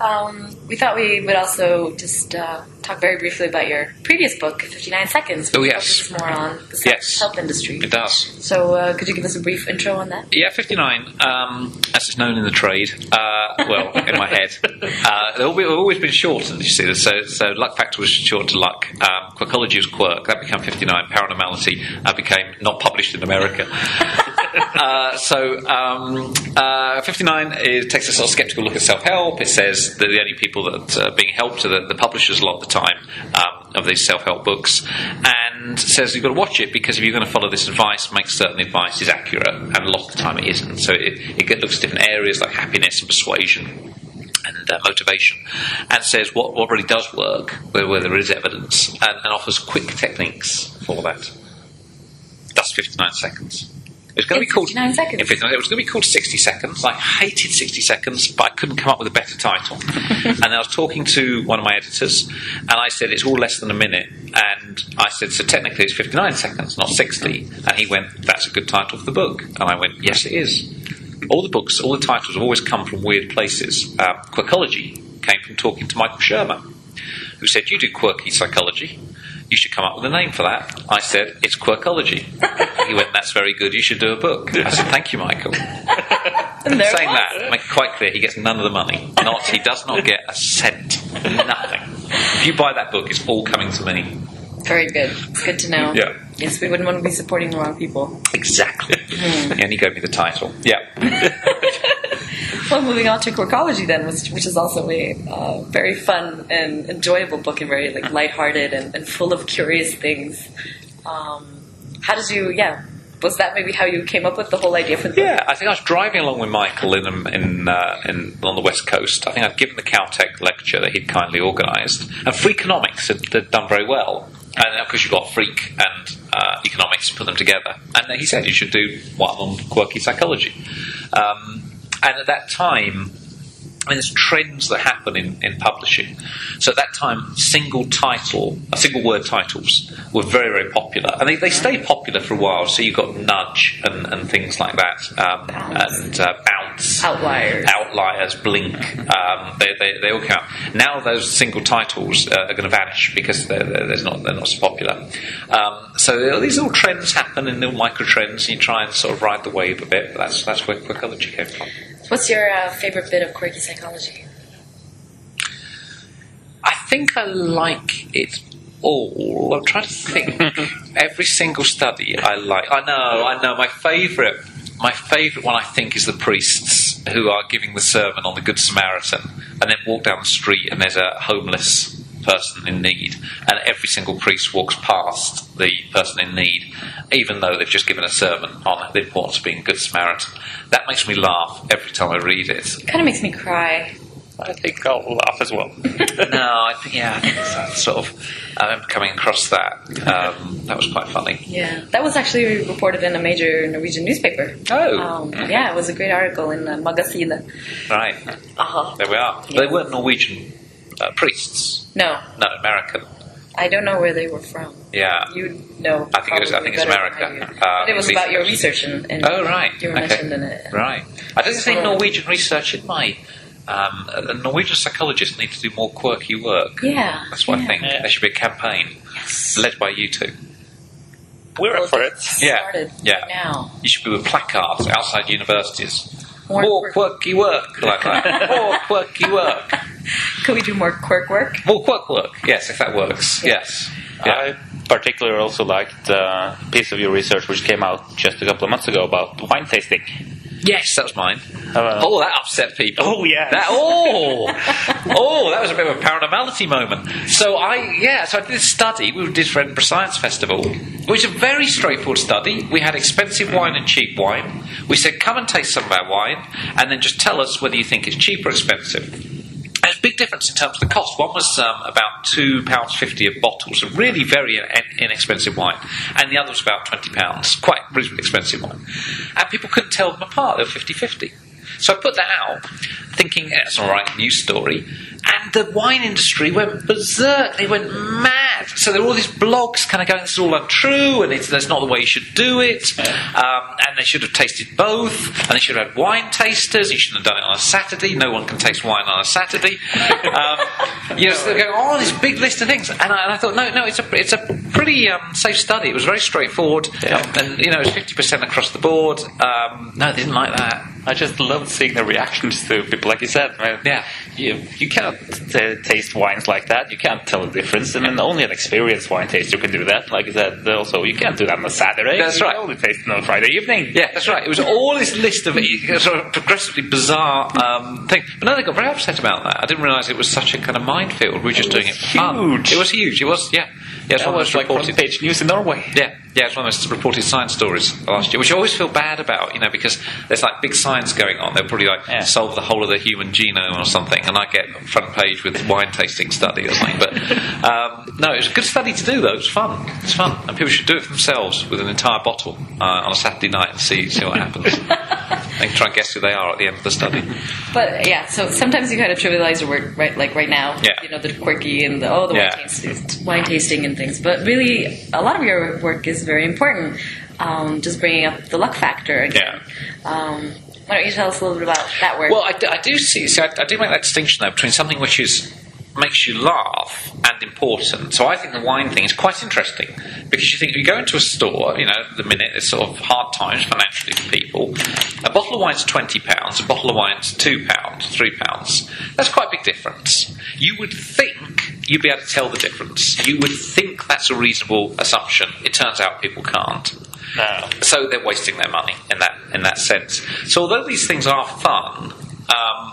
[SPEAKER 5] Um, we thought we would also just uh, talk very briefly about your previous book, 59 Seconds.
[SPEAKER 6] Oh, yes.
[SPEAKER 5] more on the
[SPEAKER 6] Yes.
[SPEAKER 5] health industry.
[SPEAKER 6] It does.
[SPEAKER 5] So, uh, could you give us a brief intro on that?
[SPEAKER 6] Yeah, 59, um, as it's known in the trade, uh, well, in my head. Uh, they've always- been shortened, you see. So, so Luck Factor was shortened to Luck. Um, Quirkology was Quirk. That became 59. Paranormality uh, became not published in America. [laughs] uh, so, um, uh, 59 is, takes a sort of skeptical look at self help. It says that the only people that are being helped are the, the publishers a lot of the time um, of these self help books, and says you've got to watch it because if you're going to follow this advice, make certain the advice is accurate, and a lot of the time it isn't. So, it, it looks at different areas like happiness and persuasion and uh, motivation, and says what, what really does work, where, where there is evidence, and, and offers quick techniques for that. That's 59 seconds. It was going to be called
[SPEAKER 5] 59 seconds.
[SPEAKER 6] in 59 It was going to be called 60 seconds. I hated 60 seconds, but I couldn't come up with a better title. [laughs] and I was talking to one of my editors, and I said it's all less than a minute. And I said, so technically it's 59 seconds, not 60. And he went, that's a good title for the book. And I went, yes, it is. All the books, all the titles have always come from weird places. Um, Quirkology came from talking to Michael Shermer, who said, You do quirky psychology. You should come up with a name for that. I said, It's Quirkology. he went, That's very good. You should do a book. I said, Thank you, Michael. [laughs]
[SPEAKER 5] And
[SPEAKER 6] Saying that, make it quite clear, he gets none of the money. Not, he does not get a cent. Nothing. If you buy that book, it's all coming to me.
[SPEAKER 5] Very good. Good to know.
[SPEAKER 6] Yeah.
[SPEAKER 5] Yes, we wouldn't want to be supporting the wrong people.
[SPEAKER 6] Exactly. Hmm. And he gave me the title. Yeah. [laughs]
[SPEAKER 5] Well, moving on to Quirkology then, which, which is also a uh, very fun and enjoyable book and very like lighthearted and, and full of curious things. Um, how did you? Yeah, was that maybe how you came up with the whole idea for the?
[SPEAKER 6] Yeah, I think I was driving along with Michael in in, uh, in on the west coast. I think I'd given the Caltech lecture that he'd kindly organised, and Freakonomics had, had done very well. And of course, you've got Freak and uh, economics, put them together. And he said you should do one on quirky psychology. Um, and at that time, I mean, there's trends that happen in, in publishing. So at that time, single title, uh, single word titles were very, very popular. And they, they stayed popular for a while. So you've got Nudge and, and things like that. Um, and uh, Bounce.
[SPEAKER 5] Outliers.
[SPEAKER 6] Outliers, Blink. Um, they, they, they all count. Now those single titles uh, are going to vanish because they're, they're, they're not, they're not so popular. Um, so these little trends happen and little micro trends. And you try and sort of ride the wave a bit. But that's, that's where Quirkology came from.
[SPEAKER 5] What's your uh, favorite bit of quirky psychology?
[SPEAKER 6] I think I like it all. I'm trying to think. [laughs] Every single study I like. I know, I know. My favourite, my favourite one I think is the priests who are giving the sermon on the Good Samaritan, and then walk down the street and there's a homeless person in need, and every single priest walks past the person in need, even though they've just given a sermon on the importance of being a Good Samaritan. That makes me laugh every time I read it.
[SPEAKER 5] It kind of makes me cry.
[SPEAKER 7] I think I'll laugh as well. [laughs]
[SPEAKER 6] no, I think yeah, I think sort of. I remember coming across that. Um, that was quite funny.
[SPEAKER 5] Yeah, that was actually reported in a major Norwegian newspaper.
[SPEAKER 6] Oh,
[SPEAKER 5] Um, yeah, it was a great article in uh, Magasinet.
[SPEAKER 6] right.
[SPEAKER 5] Uh-huh.
[SPEAKER 6] There we are. They weren't Norwegian uh, priests.
[SPEAKER 5] No,
[SPEAKER 6] not American.
[SPEAKER 5] I don't know where they were from.
[SPEAKER 6] Yeah.
[SPEAKER 5] You know.
[SPEAKER 6] I think it was- I think it's America.
[SPEAKER 5] I.
[SPEAKER 6] Uh,
[SPEAKER 5] but it was
[SPEAKER 6] at least
[SPEAKER 5] about your research and, and
[SPEAKER 6] Oh, right.
[SPEAKER 5] you were
[SPEAKER 6] Okay.
[SPEAKER 5] mentioned in it.
[SPEAKER 6] Right. I didn't say Norwegian research in my. Um, a Norwegian psychologists need to do more quirky work.
[SPEAKER 5] Yeah.
[SPEAKER 6] That's what I think.
[SPEAKER 7] Yeah.
[SPEAKER 6] There should be a campaign
[SPEAKER 5] Yes.
[SPEAKER 6] led by you two.
[SPEAKER 7] We're
[SPEAKER 5] Well,
[SPEAKER 7] up for it.
[SPEAKER 6] Yeah.
[SPEAKER 5] Started
[SPEAKER 6] Yeah.
[SPEAKER 5] right now.
[SPEAKER 6] You should be with placards outside universities.
[SPEAKER 5] More
[SPEAKER 6] More,
[SPEAKER 5] quirk-
[SPEAKER 6] quirky work, like that. [laughs] more quirky work.
[SPEAKER 5] Could we do more quirk work?
[SPEAKER 6] More quirk work. Yes, if that works. Yes. Yeah.
[SPEAKER 7] I particularly also liked uh, a piece of your research which came out just a couple of months ago about wine tasting.
[SPEAKER 6] Yes, that was mine.
[SPEAKER 7] Uh,
[SPEAKER 6] oh, that upset people.
[SPEAKER 7] Oh, yeah.
[SPEAKER 6] That oh, [laughs] oh, that was a bit of a paranormality moment. So I, yeah, so I did this study. We did for Edinburgh Science Festival, which is a very straightforward study. We had expensive wine and cheap wine. We said, come and taste some of our wine, and then just tell us whether you think it's cheap or expensive. Big difference in terms of the cost. One was um, about two pounds fifty a bottle, so really very in- inexpensive wine, and the other was about twenty pounds, quite reasonably expensive wine. And people couldn't tell them apart; they were 50-50. So I put that out, thinking that's all right news story, and the wine industry went berserk. They went mad. So there are all these blogs kind of going, "This is all untrue, and it's, that's not the way you should do it." Um, and they should have tasted both, and they should have had wine tasters. You shouldn't have done it on a Saturday. No one can taste wine on a Saturday. [laughs] Um, you know, so they're going, "Oh, this big list of things," and I, and I thought, no, no, it's a it's a pretty um, safe study. It was very straightforward, and you know, it was fifty percent across the board. Um, no, they didn't like that.
[SPEAKER 7] I just love seeing the reactions to people, like you said.
[SPEAKER 6] Yeah.
[SPEAKER 7] You, you cannot uh, taste wines like that. You can't tell the difference, and then only an experienced wine taster can do that. Like I said, also you can't do that on a Saturday.
[SPEAKER 6] That's
[SPEAKER 7] you
[SPEAKER 6] right.
[SPEAKER 7] only taste it on a Friday evening.
[SPEAKER 6] Yeah, that's right. It was all this list of sort of progressively bizarre um, things. But no, they got very upset about that. I didn't realise it was such a kind of minefield. We were just doing it for fun.
[SPEAKER 7] huge.
[SPEAKER 6] It was huge. It was, yeah. Yeah, it's one
[SPEAKER 7] was
[SPEAKER 6] those
[SPEAKER 7] like
[SPEAKER 6] reported.
[SPEAKER 7] front page news in Norway.
[SPEAKER 6] Yeah, yeah, it's one of those reported science stories last year, which I always feel bad about, you know, because there's like big science going on. They'll probably like
[SPEAKER 7] Yeah.
[SPEAKER 6] solve the whole of the human genome or something, and I get front page with wine tasting study or something. But [laughs] um, no, it was a good study to do though. It was fun. It's fun, and people should do it for themselves with an entire bottle uh, on a Saturday night and see see what happens. [laughs] and try and guess who they are at the end of the study.
[SPEAKER 5] But yeah, so sometimes you kind of trivialize your work, right? Like right now,
[SPEAKER 6] Yeah.
[SPEAKER 5] you know, the quirky and the oh, the
[SPEAKER 6] Yeah.
[SPEAKER 5] wine, tasting, wine tasting and things. But really, a lot of your work is very important. Um, just bringing up the luck factor again. Um, why don't you tell us a little bit about that work?
[SPEAKER 6] Well, I do, I do see. See, I, I do make that distinction though between something which is makes you laugh and important. So I think the wine thing is quite interesting because you think if you go into a store, you know, the minute it's sort of hard times financially for people. A bottle of wine's twenty pounds. A bottle of wine's two pounds, three pounds. That's quite a big difference. You would think you'd be able to tell the difference. You would think that's a reasonable assumption. It turns out people can't.
[SPEAKER 7] No.
[SPEAKER 6] So they're wasting their money in that in that sense. So although these things are fun, um,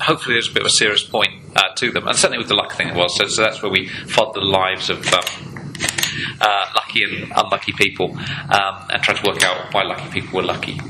[SPEAKER 6] hopefully there's a bit of a serious point uh, to them, and certainly with the luck thing it was. So, so that's where we followed the lives of. Um, uh, lucky and unlucky people, um, and tried to work out why lucky people were lucky.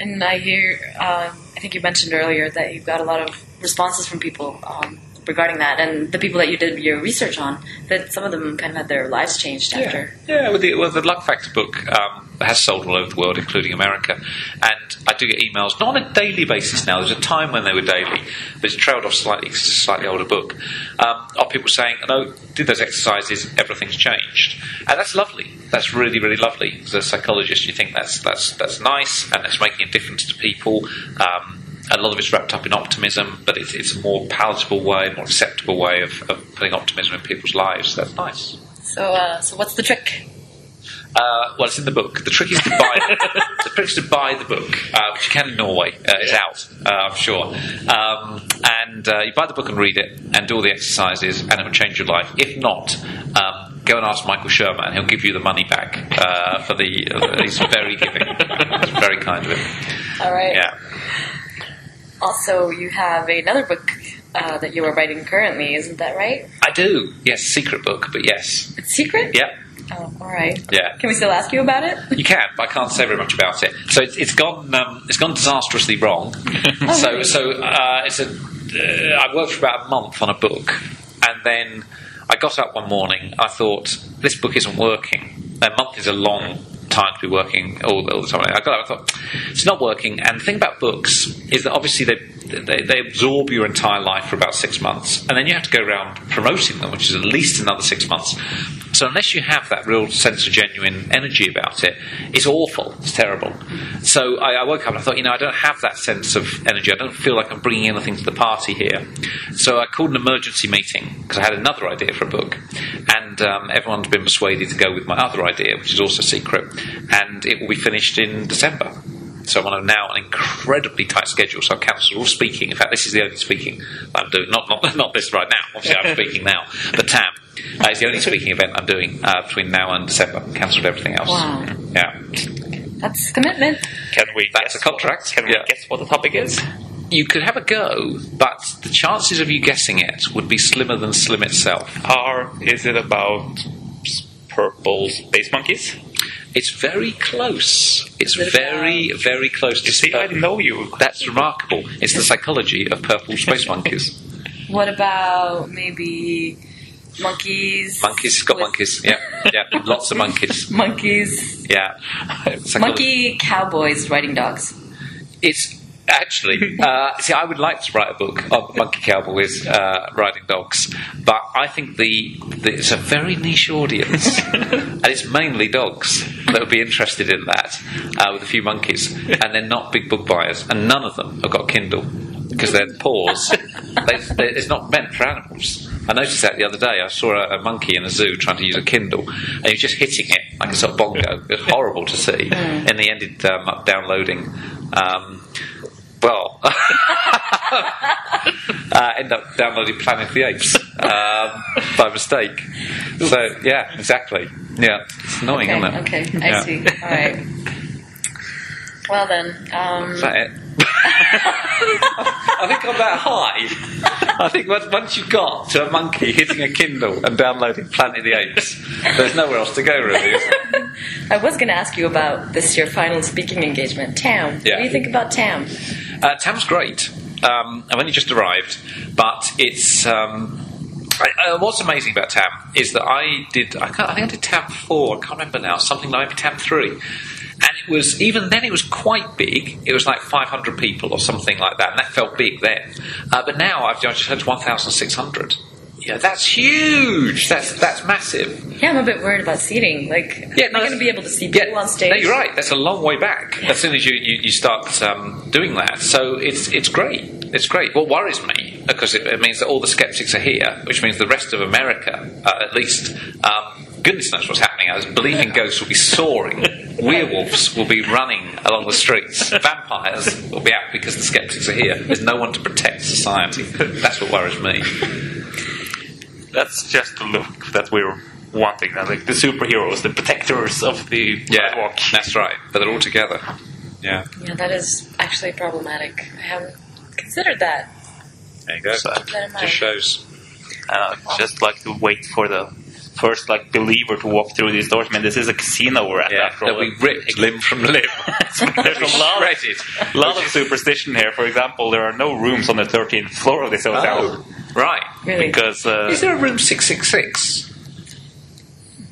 [SPEAKER 5] and I hear, um, I think you mentioned earlier that you got a lot of responses from people um, regarding that, and the people that you did your research on, that some of them kind of had their lives changed after.
[SPEAKER 6] Yeah, well, the, well, the Luck Factor book um, has sold all over the world, including America. And I do get emails, not on a daily basis now, there's a time when they were daily, but it's trailed off slightly 'cause it's a slightly older book, um, of people saying, no, did those exercises, everything's changed. And that's lovely. That's really, really lovely. As a psychologist, you think that's, that's, that's nice and it's making a difference to people. Um, a lot of it's wrapped up in optimism, but it's, it's a more palatable way, more acceptable way of, of putting optimism in people's lives. That's nice.
[SPEAKER 5] So, uh, so what's the trick?
[SPEAKER 6] Uh, well, it's in the book. The trick is to buy. [laughs] the trick is to buy the book, uh, which you can in Norway. Uh, it's out, uh, I'm sure. Um, and uh, you buy the book and read it, and do all the exercises, and it will change your life. If not, um, go and ask Michael Sherman. And he'll give you the money back uh, for the. Uh, he's very giving. [laughs] It's very kind of him.
[SPEAKER 5] All right.
[SPEAKER 6] Yeah.
[SPEAKER 5] Also, you have another book uh, that you are writing currently, isn't that right?
[SPEAKER 6] I do. Yes, secret book, but yes.
[SPEAKER 5] It's secret.
[SPEAKER 6] Yep.
[SPEAKER 5] Oh, all right.
[SPEAKER 6] Yeah.
[SPEAKER 5] Can we still ask you about it?
[SPEAKER 6] You can, but I can't say very much about it. So it's, it's gone um, it's gone disastrously wrong. [laughs] so
[SPEAKER 5] really?
[SPEAKER 6] so uh, it's a uh, I worked for about a month on a book, and then I got up one morning. I thought this book isn't working. A month is a long time to be working all, all the time. I got up. I thought it's not working. And the thing about books is that obviously they, they they absorb your entire life for about six months, and then you have to go around promoting them, which is at least another six months. So unless you have that real sense of genuine energy about it, it's awful. It's terrible. So I, I woke up and I thought, you know, I don't have that sense of energy. I don't feel like I'm bringing anything to the party here. So I called an emergency meeting because I had another idea for a book, and um, everyone's been persuaded to go with my other idea, which is also secret, and it will be finished in December. So I'm on now an incredibly tight schedule. So I've cancelled all speaking. In fact, this is the only speaking I'm doing. Not not [laughs] not this right now. Obviously, I'm [laughs] speaking now. But Tam uh, is the only speaking event I'm doing uh, between now and December. Cancelled everything else.
[SPEAKER 5] Wow.
[SPEAKER 6] Yeah.
[SPEAKER 5] That's commitment.
[SPEAKER 7] Can we
[SPEAKER 6] That's
[SPEAKER 7] guess
[SPEAKER 6] a contract.
[SPEAKER 7] What, can we guess what the topic is?
[SPEAKER 6] You could have a go, but the chances of you guessing it would be slimmer than Slim itself.
[SPEAKER 7] Or is it about s- purple space monkeys?
[SPEAKER 6] It's very close. It's very, very close to
[SPEAKER 7] You see, I know you.
[SPEAKER 6] That's remarkable. It's the psychology of purple space monkeys.
[SPEAKER 5] What about maybe monkeys?
[SPEAKER 6] Monkeys, got
[SPEAKER 5] with-
[SPEAKER 6] monkeys. Yeah, yeah, lots of monkeys. [laughs]
[SPEAKER 5] Monkeys.
[SPEAKER 6] Yeah, Psychology.
[SPEAKER 5] Monkey cowboys riding dogs.
[SPEAKER 6] It's actually [laughs] uh, see. I would like to write a book of monkey cowboys uh, riding dogs, but I think the, the it's a very niche audience, [laughs] and it's mainly dogs that would be interested in that, uh, with a few monkeys, and they're not big book buyers, and none of them have got Kindle because their paws. They, they, it's not meant for animals. I noticed that the other day. I saw a, a monkey in a zoo trying to use a Kindle, and he was just hitting it like a sort of bongo. It was horrible to see. And the ended um, up downloading. Um, well, [laughs] uh, end up downloading Planet of the Apes um, by mistake. So yeah, exactly. Yeah, it's annoying,
[SPEAKER 5] Okay,
[SPEAKER 6] isn't it?
[SPEAKER 5] okay, I
[SPEAKER 6] Yeah.
[SPEAKER 5] see. All right. [laughs] Well then, um,
[SPEAKER 6] Is that it? [laughs] I think I'm that high. I think once, once you got to a monkey hitting a Kindle and downloading Planet of the Apes, there's nowhere else to go, really. [laughs]
[SPEAKER 5] I was going to ask you about this year final speaking engagement, Tam. What do you think about Tam?
[SPEAKER 6] Uh, Tam's great. Um, I've only just arrived, but it's. Um, I, uh, what's amazing about Tam is that I did. I, I think I did Tam four. I can't remember now. Something like maybe Tam three, and it was even then. It was quite big. It was like 500 people or something like that, and that felt big then. Uh, but now I've just had 1,600. Yeah, that's huge. That's that's massive.
[SPEAKER 5] Yeah, I'm a bit worried about seating. Like,
[SPEAKER 6] Yeah, no,
[SPEAKER 5] going to be able to see people on stage?
[SPEAKER 6] No, you're right. That's a long way back. As soon as you, you, you start um, doing that, so it's it's great. It's great. What worries me because it, it means that all the skeptics are here, which means the rest of America, uh, at least. Um, Goodness knows what's happening. I was believing ghosts will be soaring, [laughs] werewolves will be running along the streets, vampires will be out because the skeptics are here. There's no one to protect society. That's what worries me.
[SPEAKER 7] That's just the look that we're wanting. uh, Like the superheroes, the protectors of the
[SPEAKER 6] Yeah,
[SPEAKER 7] sidewalk.
[SPEAKER 6] that's right. But they're all together. Yeah,
[SPEAKER 5] Yeah, that is actually problematic. I haven't considered that.
[SPEAKER 6] there you go.
[SPEAKER 7] So,
[SPEAKER 5] Keep that in mind.
[SPEAKER 6] Just shows.
[SPEAKER 7] Uh, just like to wait for the first like believer to walk through these doors. I mean, this is a casino we're at.
[SPEAKER 6] Yeah,
[SPEAKER 7] after all.
[SPEAKER 6] they'll be ripped limb from limb.
[SPEAKER 7] There's a lot,
[SPEAKER 6] Shredded.
[SPEAKER 7] lot of superstition here. For example, there are no rooms on the 13th floor of this hotel
[SPEAKER 6] Oh, right.
[SPEAKER 5] Really?
[SPEAKER 7] because uh,
[SPEAKER 6] Is there a room 666?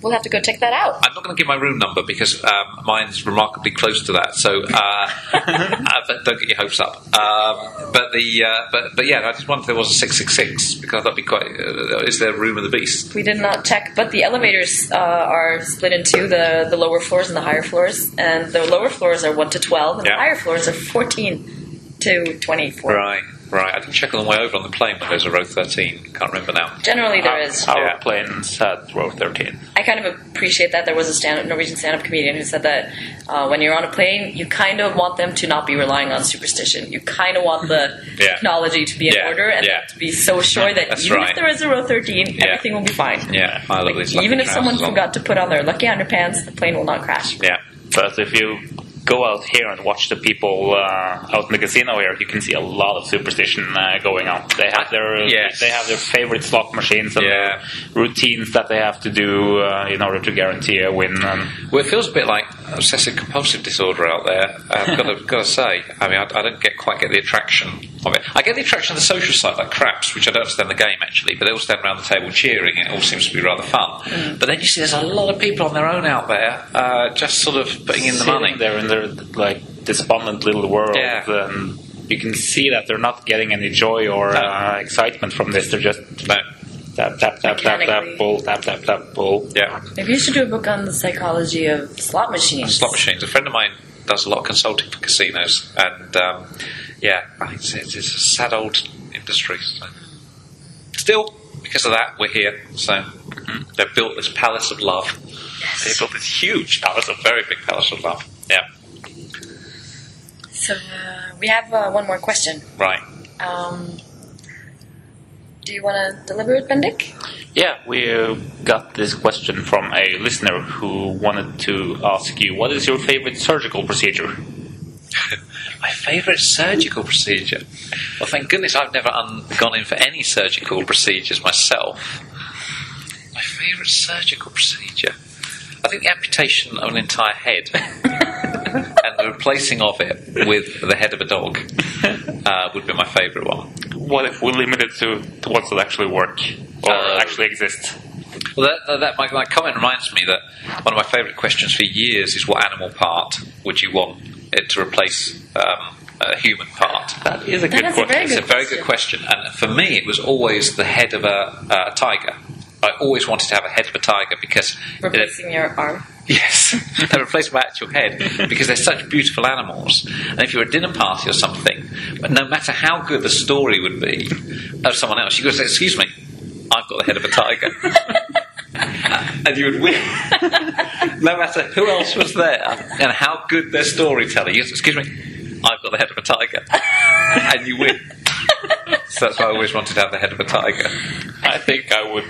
[SPEAKER 5] We'll have to go check that out.
[SPEAKER 6] I'm not going to give my room number because um, mine's remarkably close to that. So, uh, [laughs] uh, but don't get your hopes up. Um, but the uh, but but yeah, I just wondered if there was a 666 because that'd be quite. Uh, is there room of the beast?
[SPEAKER 5] We did not check, but the elevators uh, are split in two: the the lower floors and the higher floors. And the lower floors are one to twelve, and
[SPEAKER 6] Yeah.
[SPEAKER 5] the higher floors are fourteen to twenty-four.
[SPEAKER 6] Right, right. I didn't check on the way over on the plane when there's a row 13. Can't remember now.
[SPEAKER 5] Generally, there is.
[SPEAKER 7] our,
[SPEAKER 6] Yeah.
[SPEAKER 7] planes had row 13.
[SPEAKER 5] I kind of appreciate that there was a stand Norwegian stand-up comedian who said that uh, when you're on a plane, you kind of want them to not be relying on superstition. You kind of want the [laughs]
[SPEAKER 6] Yeah.
[SPEAKER 5] technology to be in
[SPEAKER 6] Yeah,
[SPEAKER 5] order and
[SPEAKER 6] yeah.
[SPEAKER 5] to be so sure that [laughs]
[SPEAKER 6] That's
[SPEAKER 5] even
[SPEAKER 6] right.
[SPEAKER 5] if there is a row 13,
[SPEAKER 6] Yeah.
[SPEAKER 5] everything will be fine.
[SPEAKER 6] Yeah, I love this.
[SPEAKER 5] Even if someone
[SPEAKER 6] trousers on.
[SPEAKER 5] forgot to put on their lucky underpants, the plane will not crash.
[SPEAKER 6] Yeah.
[SPEAKER 7] But if you go out here and watch the people uh, out in the casino here, you can see a lot of superstition uh, going on. They have their
[SPEAKER 6] Yes.
[SPEAKER 7] they have their favorite slot machines and
[SPEAKER 6] Yeah.
[SPEAKER 7] routines that they have to do uh, in order to guarantee a win. And
[SPEAKER 6] Well, it feels a bit like obsessive compulsive disorder out there. I've got to, got to say, I mean, I, I don't get quite get the attraction of it. I get the attraction of the social side, like craps, which I don't understand the game actually, but they all stand around the table cheering, and it all seems to be rather fun. But then you see, there's a lot of people on their own out there, uh, just sort of putting in the
[SPEAKER 7] Sitting
[SPEAKER 6] money.
[SPEAKER 7] there in their like despondent little world,
[SPEAKER 6] Yeah.
[SPEAKER 7] and you can see that they're not getting any joy or
[SPEAKER 6] No.
[SPEAKER 7] uh, excitement from this. They're just
[SPEAKER 6] No.
[SPEAKER 7] Tap tap tap tap tap
[SPEAKER 5] Mechanically.
[SPEAKER 7] pull tap tap tap pull.
[SPEAKER 6] Yeah.
[SPEAKER 5] Maybe you should do a book on the psychology of slot machines.
[SPEAKER 6] slot machines. A friend of mine does a lot of consulting for casinos, and um, yeah, it's, it's, it's a sad old industry. So. Still, because of that, we're here. So [clears throat] they've built this palace of love. Yes. They built this huge palace, a very big palace of love. Yeah,
[SPEAKER 5] So uh, we have uh, one more question.
[SPEAKER 6] right.
[SPEAKER 5] Um, do you want to deliver it, Bendik?
[SPEAKER 7] Yeah, we uh, got this question from a listener who wanted to ask you, what is your favorite surgical procedure? [laughs]
[SPEAKER 6] My favourite surgical procedure. Well, thank goodness I've never un- gone in for any surgical procedures myself. My favourite surgical procedure. I think the amputation of an entire head [laughs] and the replacing of it with the head of a dog uh, would be my favourite one.
[SPEAKER 7] What if we limit it to, to ones that actually work or
[SPEAKER 6] Uh,
[SPEAKER 7] actually exist?
[SPEAKER 6] Well, that, that, that my, my comment reminds me that one of my favourite questions for years is what animal part would you want it to replace um, a human part?
[SPEAKER 7] That is a good
[SPEAKER 5] That is
[SPEAKER 7] question.
[SPEAKER 5] very
[SPEAKER 6] It's a
[SPEAKER 5] good
[SPEAKER 6] very good question, and for me, it was always the head of a, a tiger. I always wanted to have a head of a tiger because
[SPEAKER 5] Replacing your arm.
[SPEAKER 6] Yes, [laughs] they replace my actual head because they're such beautiful animals. And if you're at a dinner party or something, but no matter how good the story would be of someone else, you go say, "Excuse me, I've got the head of a tiger," [laughs] and you would win. no matter who else was there and how good their storytelling. You go, "Excuse me, I've got the head of a tiger," [laughs] and you win. so that's why I always wanted to have the head of a tiger.
[SPEAKER 7] I think I would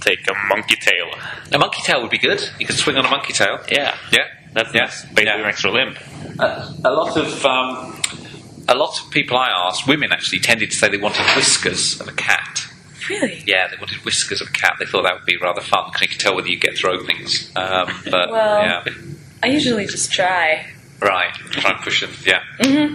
[SPEAKER 7] take a monkey tail.
[SPEAKER 6] A monkey tail would be good. You could swing on a monkey tail.
[SPEAKER 7] Yeah,
[SPEAKER 6] Yeah,
[SPEAKER 7] that's
[SPEAKER 6] Yeah.
[SPEAKER 7] nice. basically
[SPEAKER 6] Yeah.
[SPEAKER 7] an extra limb.
[SPEAKER 6] Uh, a lot of um, a lot of people I asked, women actually, tended to say they wanted whiskers of a cat.
[SPEAKER 5] Really?
[SPEAKER 6] Yeah, they wanted whiskers of a cat. They thought that would be rather fun because you could tell whether you get through openings. Um, but
[SPEAKER 5] Well-
[SPEAKER 6] yeah,
[SPEAKER 5] I usually just try.
[SPEAKER 6] right. Try and push it. Yeah,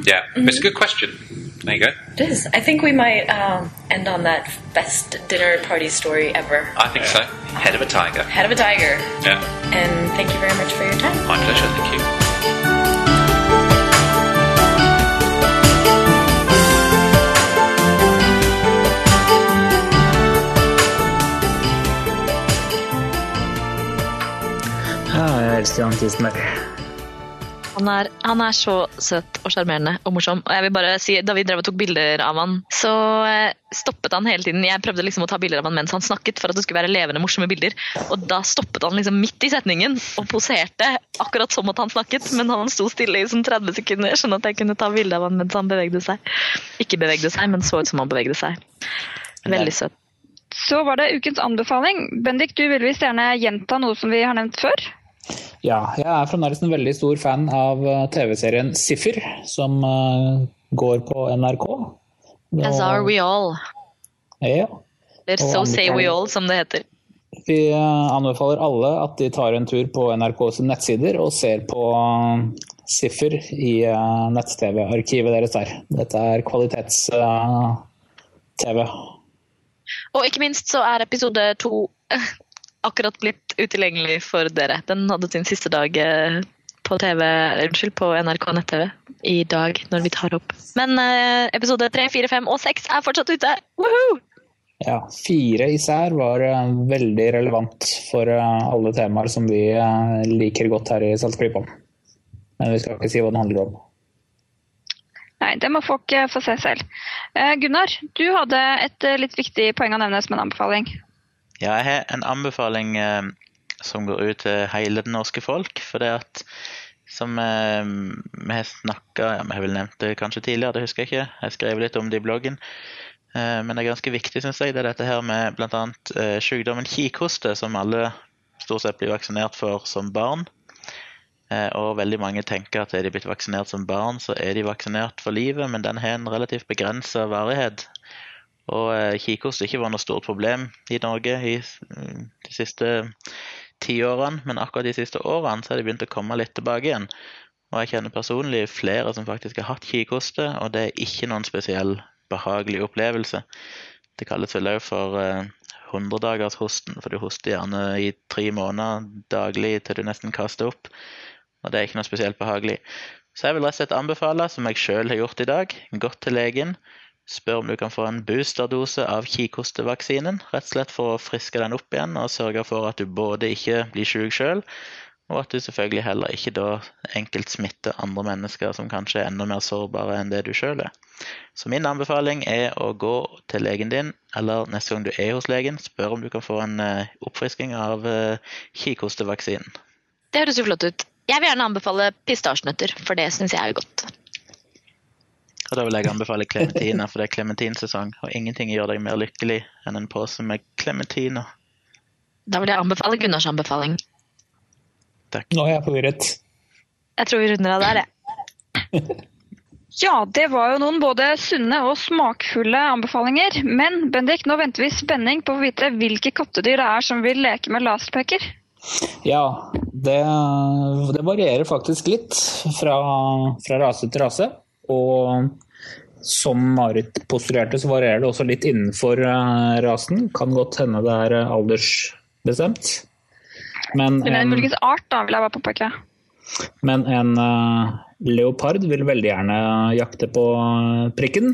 [SPEAKER 6] yeah. But it's a good question. There you go.
[SPEAKER 5] It is. I think we might um, end on that best dinner party story ever.
[SPEAKER 6] I think so. Head of a tiger.
[SPEAKER 5] Head of a tiger.
[SPEAKER 6] Yeah,
[SPEAKER 5] And thank you very much for your time.
[SPEAKER 6] my pleasure. Thank you.
[SPEAKER 4] Ja, jeg elsker han kisen der.
[SPEAKER 3] Han er, han er så søt og sjarmerende og morsom. Og jeg vil bare si, Da vi drev og tok bilder av han, så eh, stoppet han hele tiden. Jeg prøvde liksom å ta bilder av han mens han snakket, for at det skulle være levende, morsomme bilder. Og da stoppet han liksom midt i setningen og poserte akkurat som at han snakket. Men han sto stille i sånn 30 sekunder, sånn at jeg kunne ta bilde av han mens han bevegde seg. Ikke bevegde seg, men så ut som han bevegde seg. Veldig søt.
[SPEAKER 1] Så var det ukens anbefaling. Bendik, du vil visst gjerne gjenta noe som vi har nevnt før?
[SPEAKER 4] Ja, jeg er fremdeles en veldig stor fan av eh, TV-serien Siffer, som eh, går på NRK.
[SPEAKER 3] As are we all.
[SPEAKER 4] Ja.
[SPEAKER 3] Eller So say we all, som det heter.
[SPEAKER 4] Vi eh, anbefaler alle at de tar en tur på NRKs nettsider og ser på Siffer i nett-TV-arkivet deres der. Dette er kvalitets-TV.
[SPEAKER 3] Og ikke minst så er episode to akkurat blitt utilgjengelig for dere. Den hadde sin siste dag eh, på TV, unnskyld, på NRK nett-TV i dag når vi tar opp. Men eh, episode tre, fire, fem og seks er fortsatt ute! Woohoo!
[SPEAKER 4] Ja, fire især var uh, veldig relevant for uh, alle temaer som vi uh, liker godt her i Saltklypa. Men vi skal ikke si hva den handler om.
[SPEAKER 1] Nei, det må folk få se selv. Eh, Gunnar, du hadde et litt viktig poeng å nevne som en anbefaling.
[SPEAKER 2] Ja, jeg har en anbefaling eh, som går ut til hele det norske folk. For det at som eh, vi har snakka ja, Vi har vel nevnt det kanskje tidligere, det husker jeg ikke. Jeg skrev litt om det i bloggen. Eh, men det er ganske viktig, syns jeg, det er dette her med bl.a. Eh, sykdommen kikhoste, som alle stort sett blir vaksinert for som barn. Eh, og veldig mange tenker at er de blitt vaksinert som barn, så er de vaksinert for livet, men den har en relativt begrensa varighet. Og kikhoste har ikke vært noe stort problem i Norge i de siste tiårene, men akkurat de siste årene så har de begynt å komme litt tilbake igjen. Og jeg kjenner personlig flere som faktisk har hatt kikhoste, og det er ikke noen spesiell behagelig opplevelse. Det kalles vel òg for eh, hundredagershosten, for du hoster gjerne i tre måneder daglig til du nesten kaster opp. Og det er ikke noe spesielt behagelig. Så jeg vil rett og slett anbefale, som jeg sjøl har gjort i dag, gått til legen. Spør om du kan få en boosterdose av kikhostevaksinen, rett og slett for å friske den opp igjen og sørge for at du både ikke blir syk sjøl, og at du selvfølgelig heller ikke da enkelt smitter andre mennesker som kanskje er enda mer sårbare enn det du sjøl er. Så min anbefaling er å gå til legen din, eller neste gang du er hos legen, spør om du kan få en eh, oppfrisking av eh, kikhostevaksinen.
[SPEAKER 3] Det høres jo flott ut. Jeg vil gjerne anbefale pistasjenøtter, for det syns jeg er godt.
[SPEAKER 2] Og da vil jeg anbefale klementiner, for det er klementinsesong, og ingenting gjør deg mer lykkelig enn en pose med klementiner.
[SPEAKER 3] Da vil jeg anbefale Gunnars anbefaling.
[SPEAKER 4] Nå er jeg forvirret.
[SPEAKER 3] Jeg tror vi runder av der, jeg. [laughs]
[SPEAKER 1] Ja, det var jo noen både sunne og smakfulle anbefalinger. Men Bendik, nå venter vi i spenning på å vite hvilke kattedyr det er som vil leke med laserpeker.
[SPEAKER 4] Ja, det, det varierer faktisk litt fra, fra rase til rase. Og som Marit postulerte, så varierer det også litt innenfor eh, rasen. Kan godt hende det er eh, aldersbestemt. Men
[SPEAKER 1] Men
[SPEAKER 4] en,
[SPEAKER 1] muligens art, da, vil jeg bare påpeke.
[SPEAKER 4] men en uh, leopard vil veldig gjerne jakte på prikken.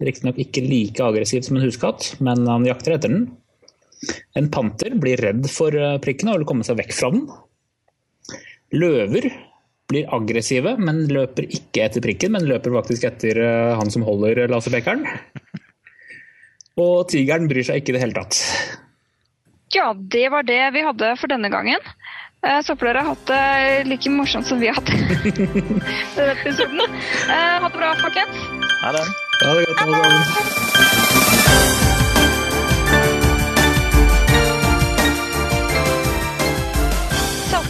[SPEAKER 4] Riktignok ikke like aggressivt som en huskatt, men han jakter etter den. En panter blir redd for prikken og vil komme seg vekk fra den. Løver blir aggressive, men løper ikke etter prikken, men løper faktisk etter eh, han som holder laserpekeren. Og tigeren bryr seg ikke i det hele tatt.
[SPEAKER 1] Ja, det var det vi hadde for denne gangen. Eh, Så håper dere har hatt det like morsomt som vi har hatt det [laughs] denne episoden. Eh, Ha det bra, folkens.
[SPEAKER 2] Ha det.
[SPEAKER 4] Ha det er godt alle sammen.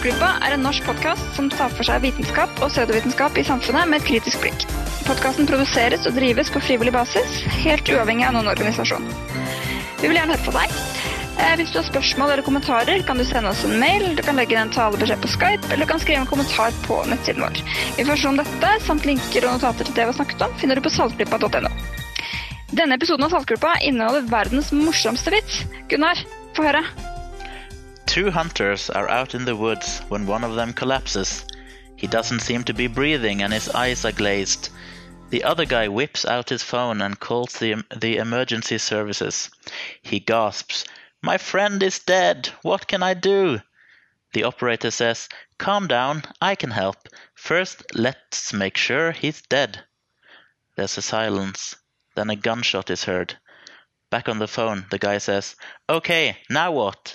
[SPEAKER 1] Saltgruppa er en norsk podkast som tar for seg vitenskap og pseudovitenskap i samfunnet med et kritisk blikk. Podkasten produseres og drives på frivillig basis, helt uavhengig av noen organisasjon. Vi vil gjerne høre fra deg. Eh, Hvis du har spørsmål eller kommentarer, kan du sende oss en mail, du kan legge inn en talebeskjed på Skype, eller du kan skrive en kommentar på nettsiden vår. Informasjon om dette, samt linker og notater til det vi har snakket om, finner du på saltklippa.no. Denne episoden av Saltgruppa inneholder verdens morsomste vits. Gunnar, få høre.
[SPEAKER 2] Two hunters are out in the woods when one of them collapses. He doesn't seem to be breathing and his eyes are glazed. The other guy whips out his phone and calls the, the emergency services. He gasps, My friend is dead. What can I do? The operator says, Calm down, I can help. First, let's make sure he's dead. There's a silence. Then a gunshot is heard. Back on the phone, the guy says, Okay, now what?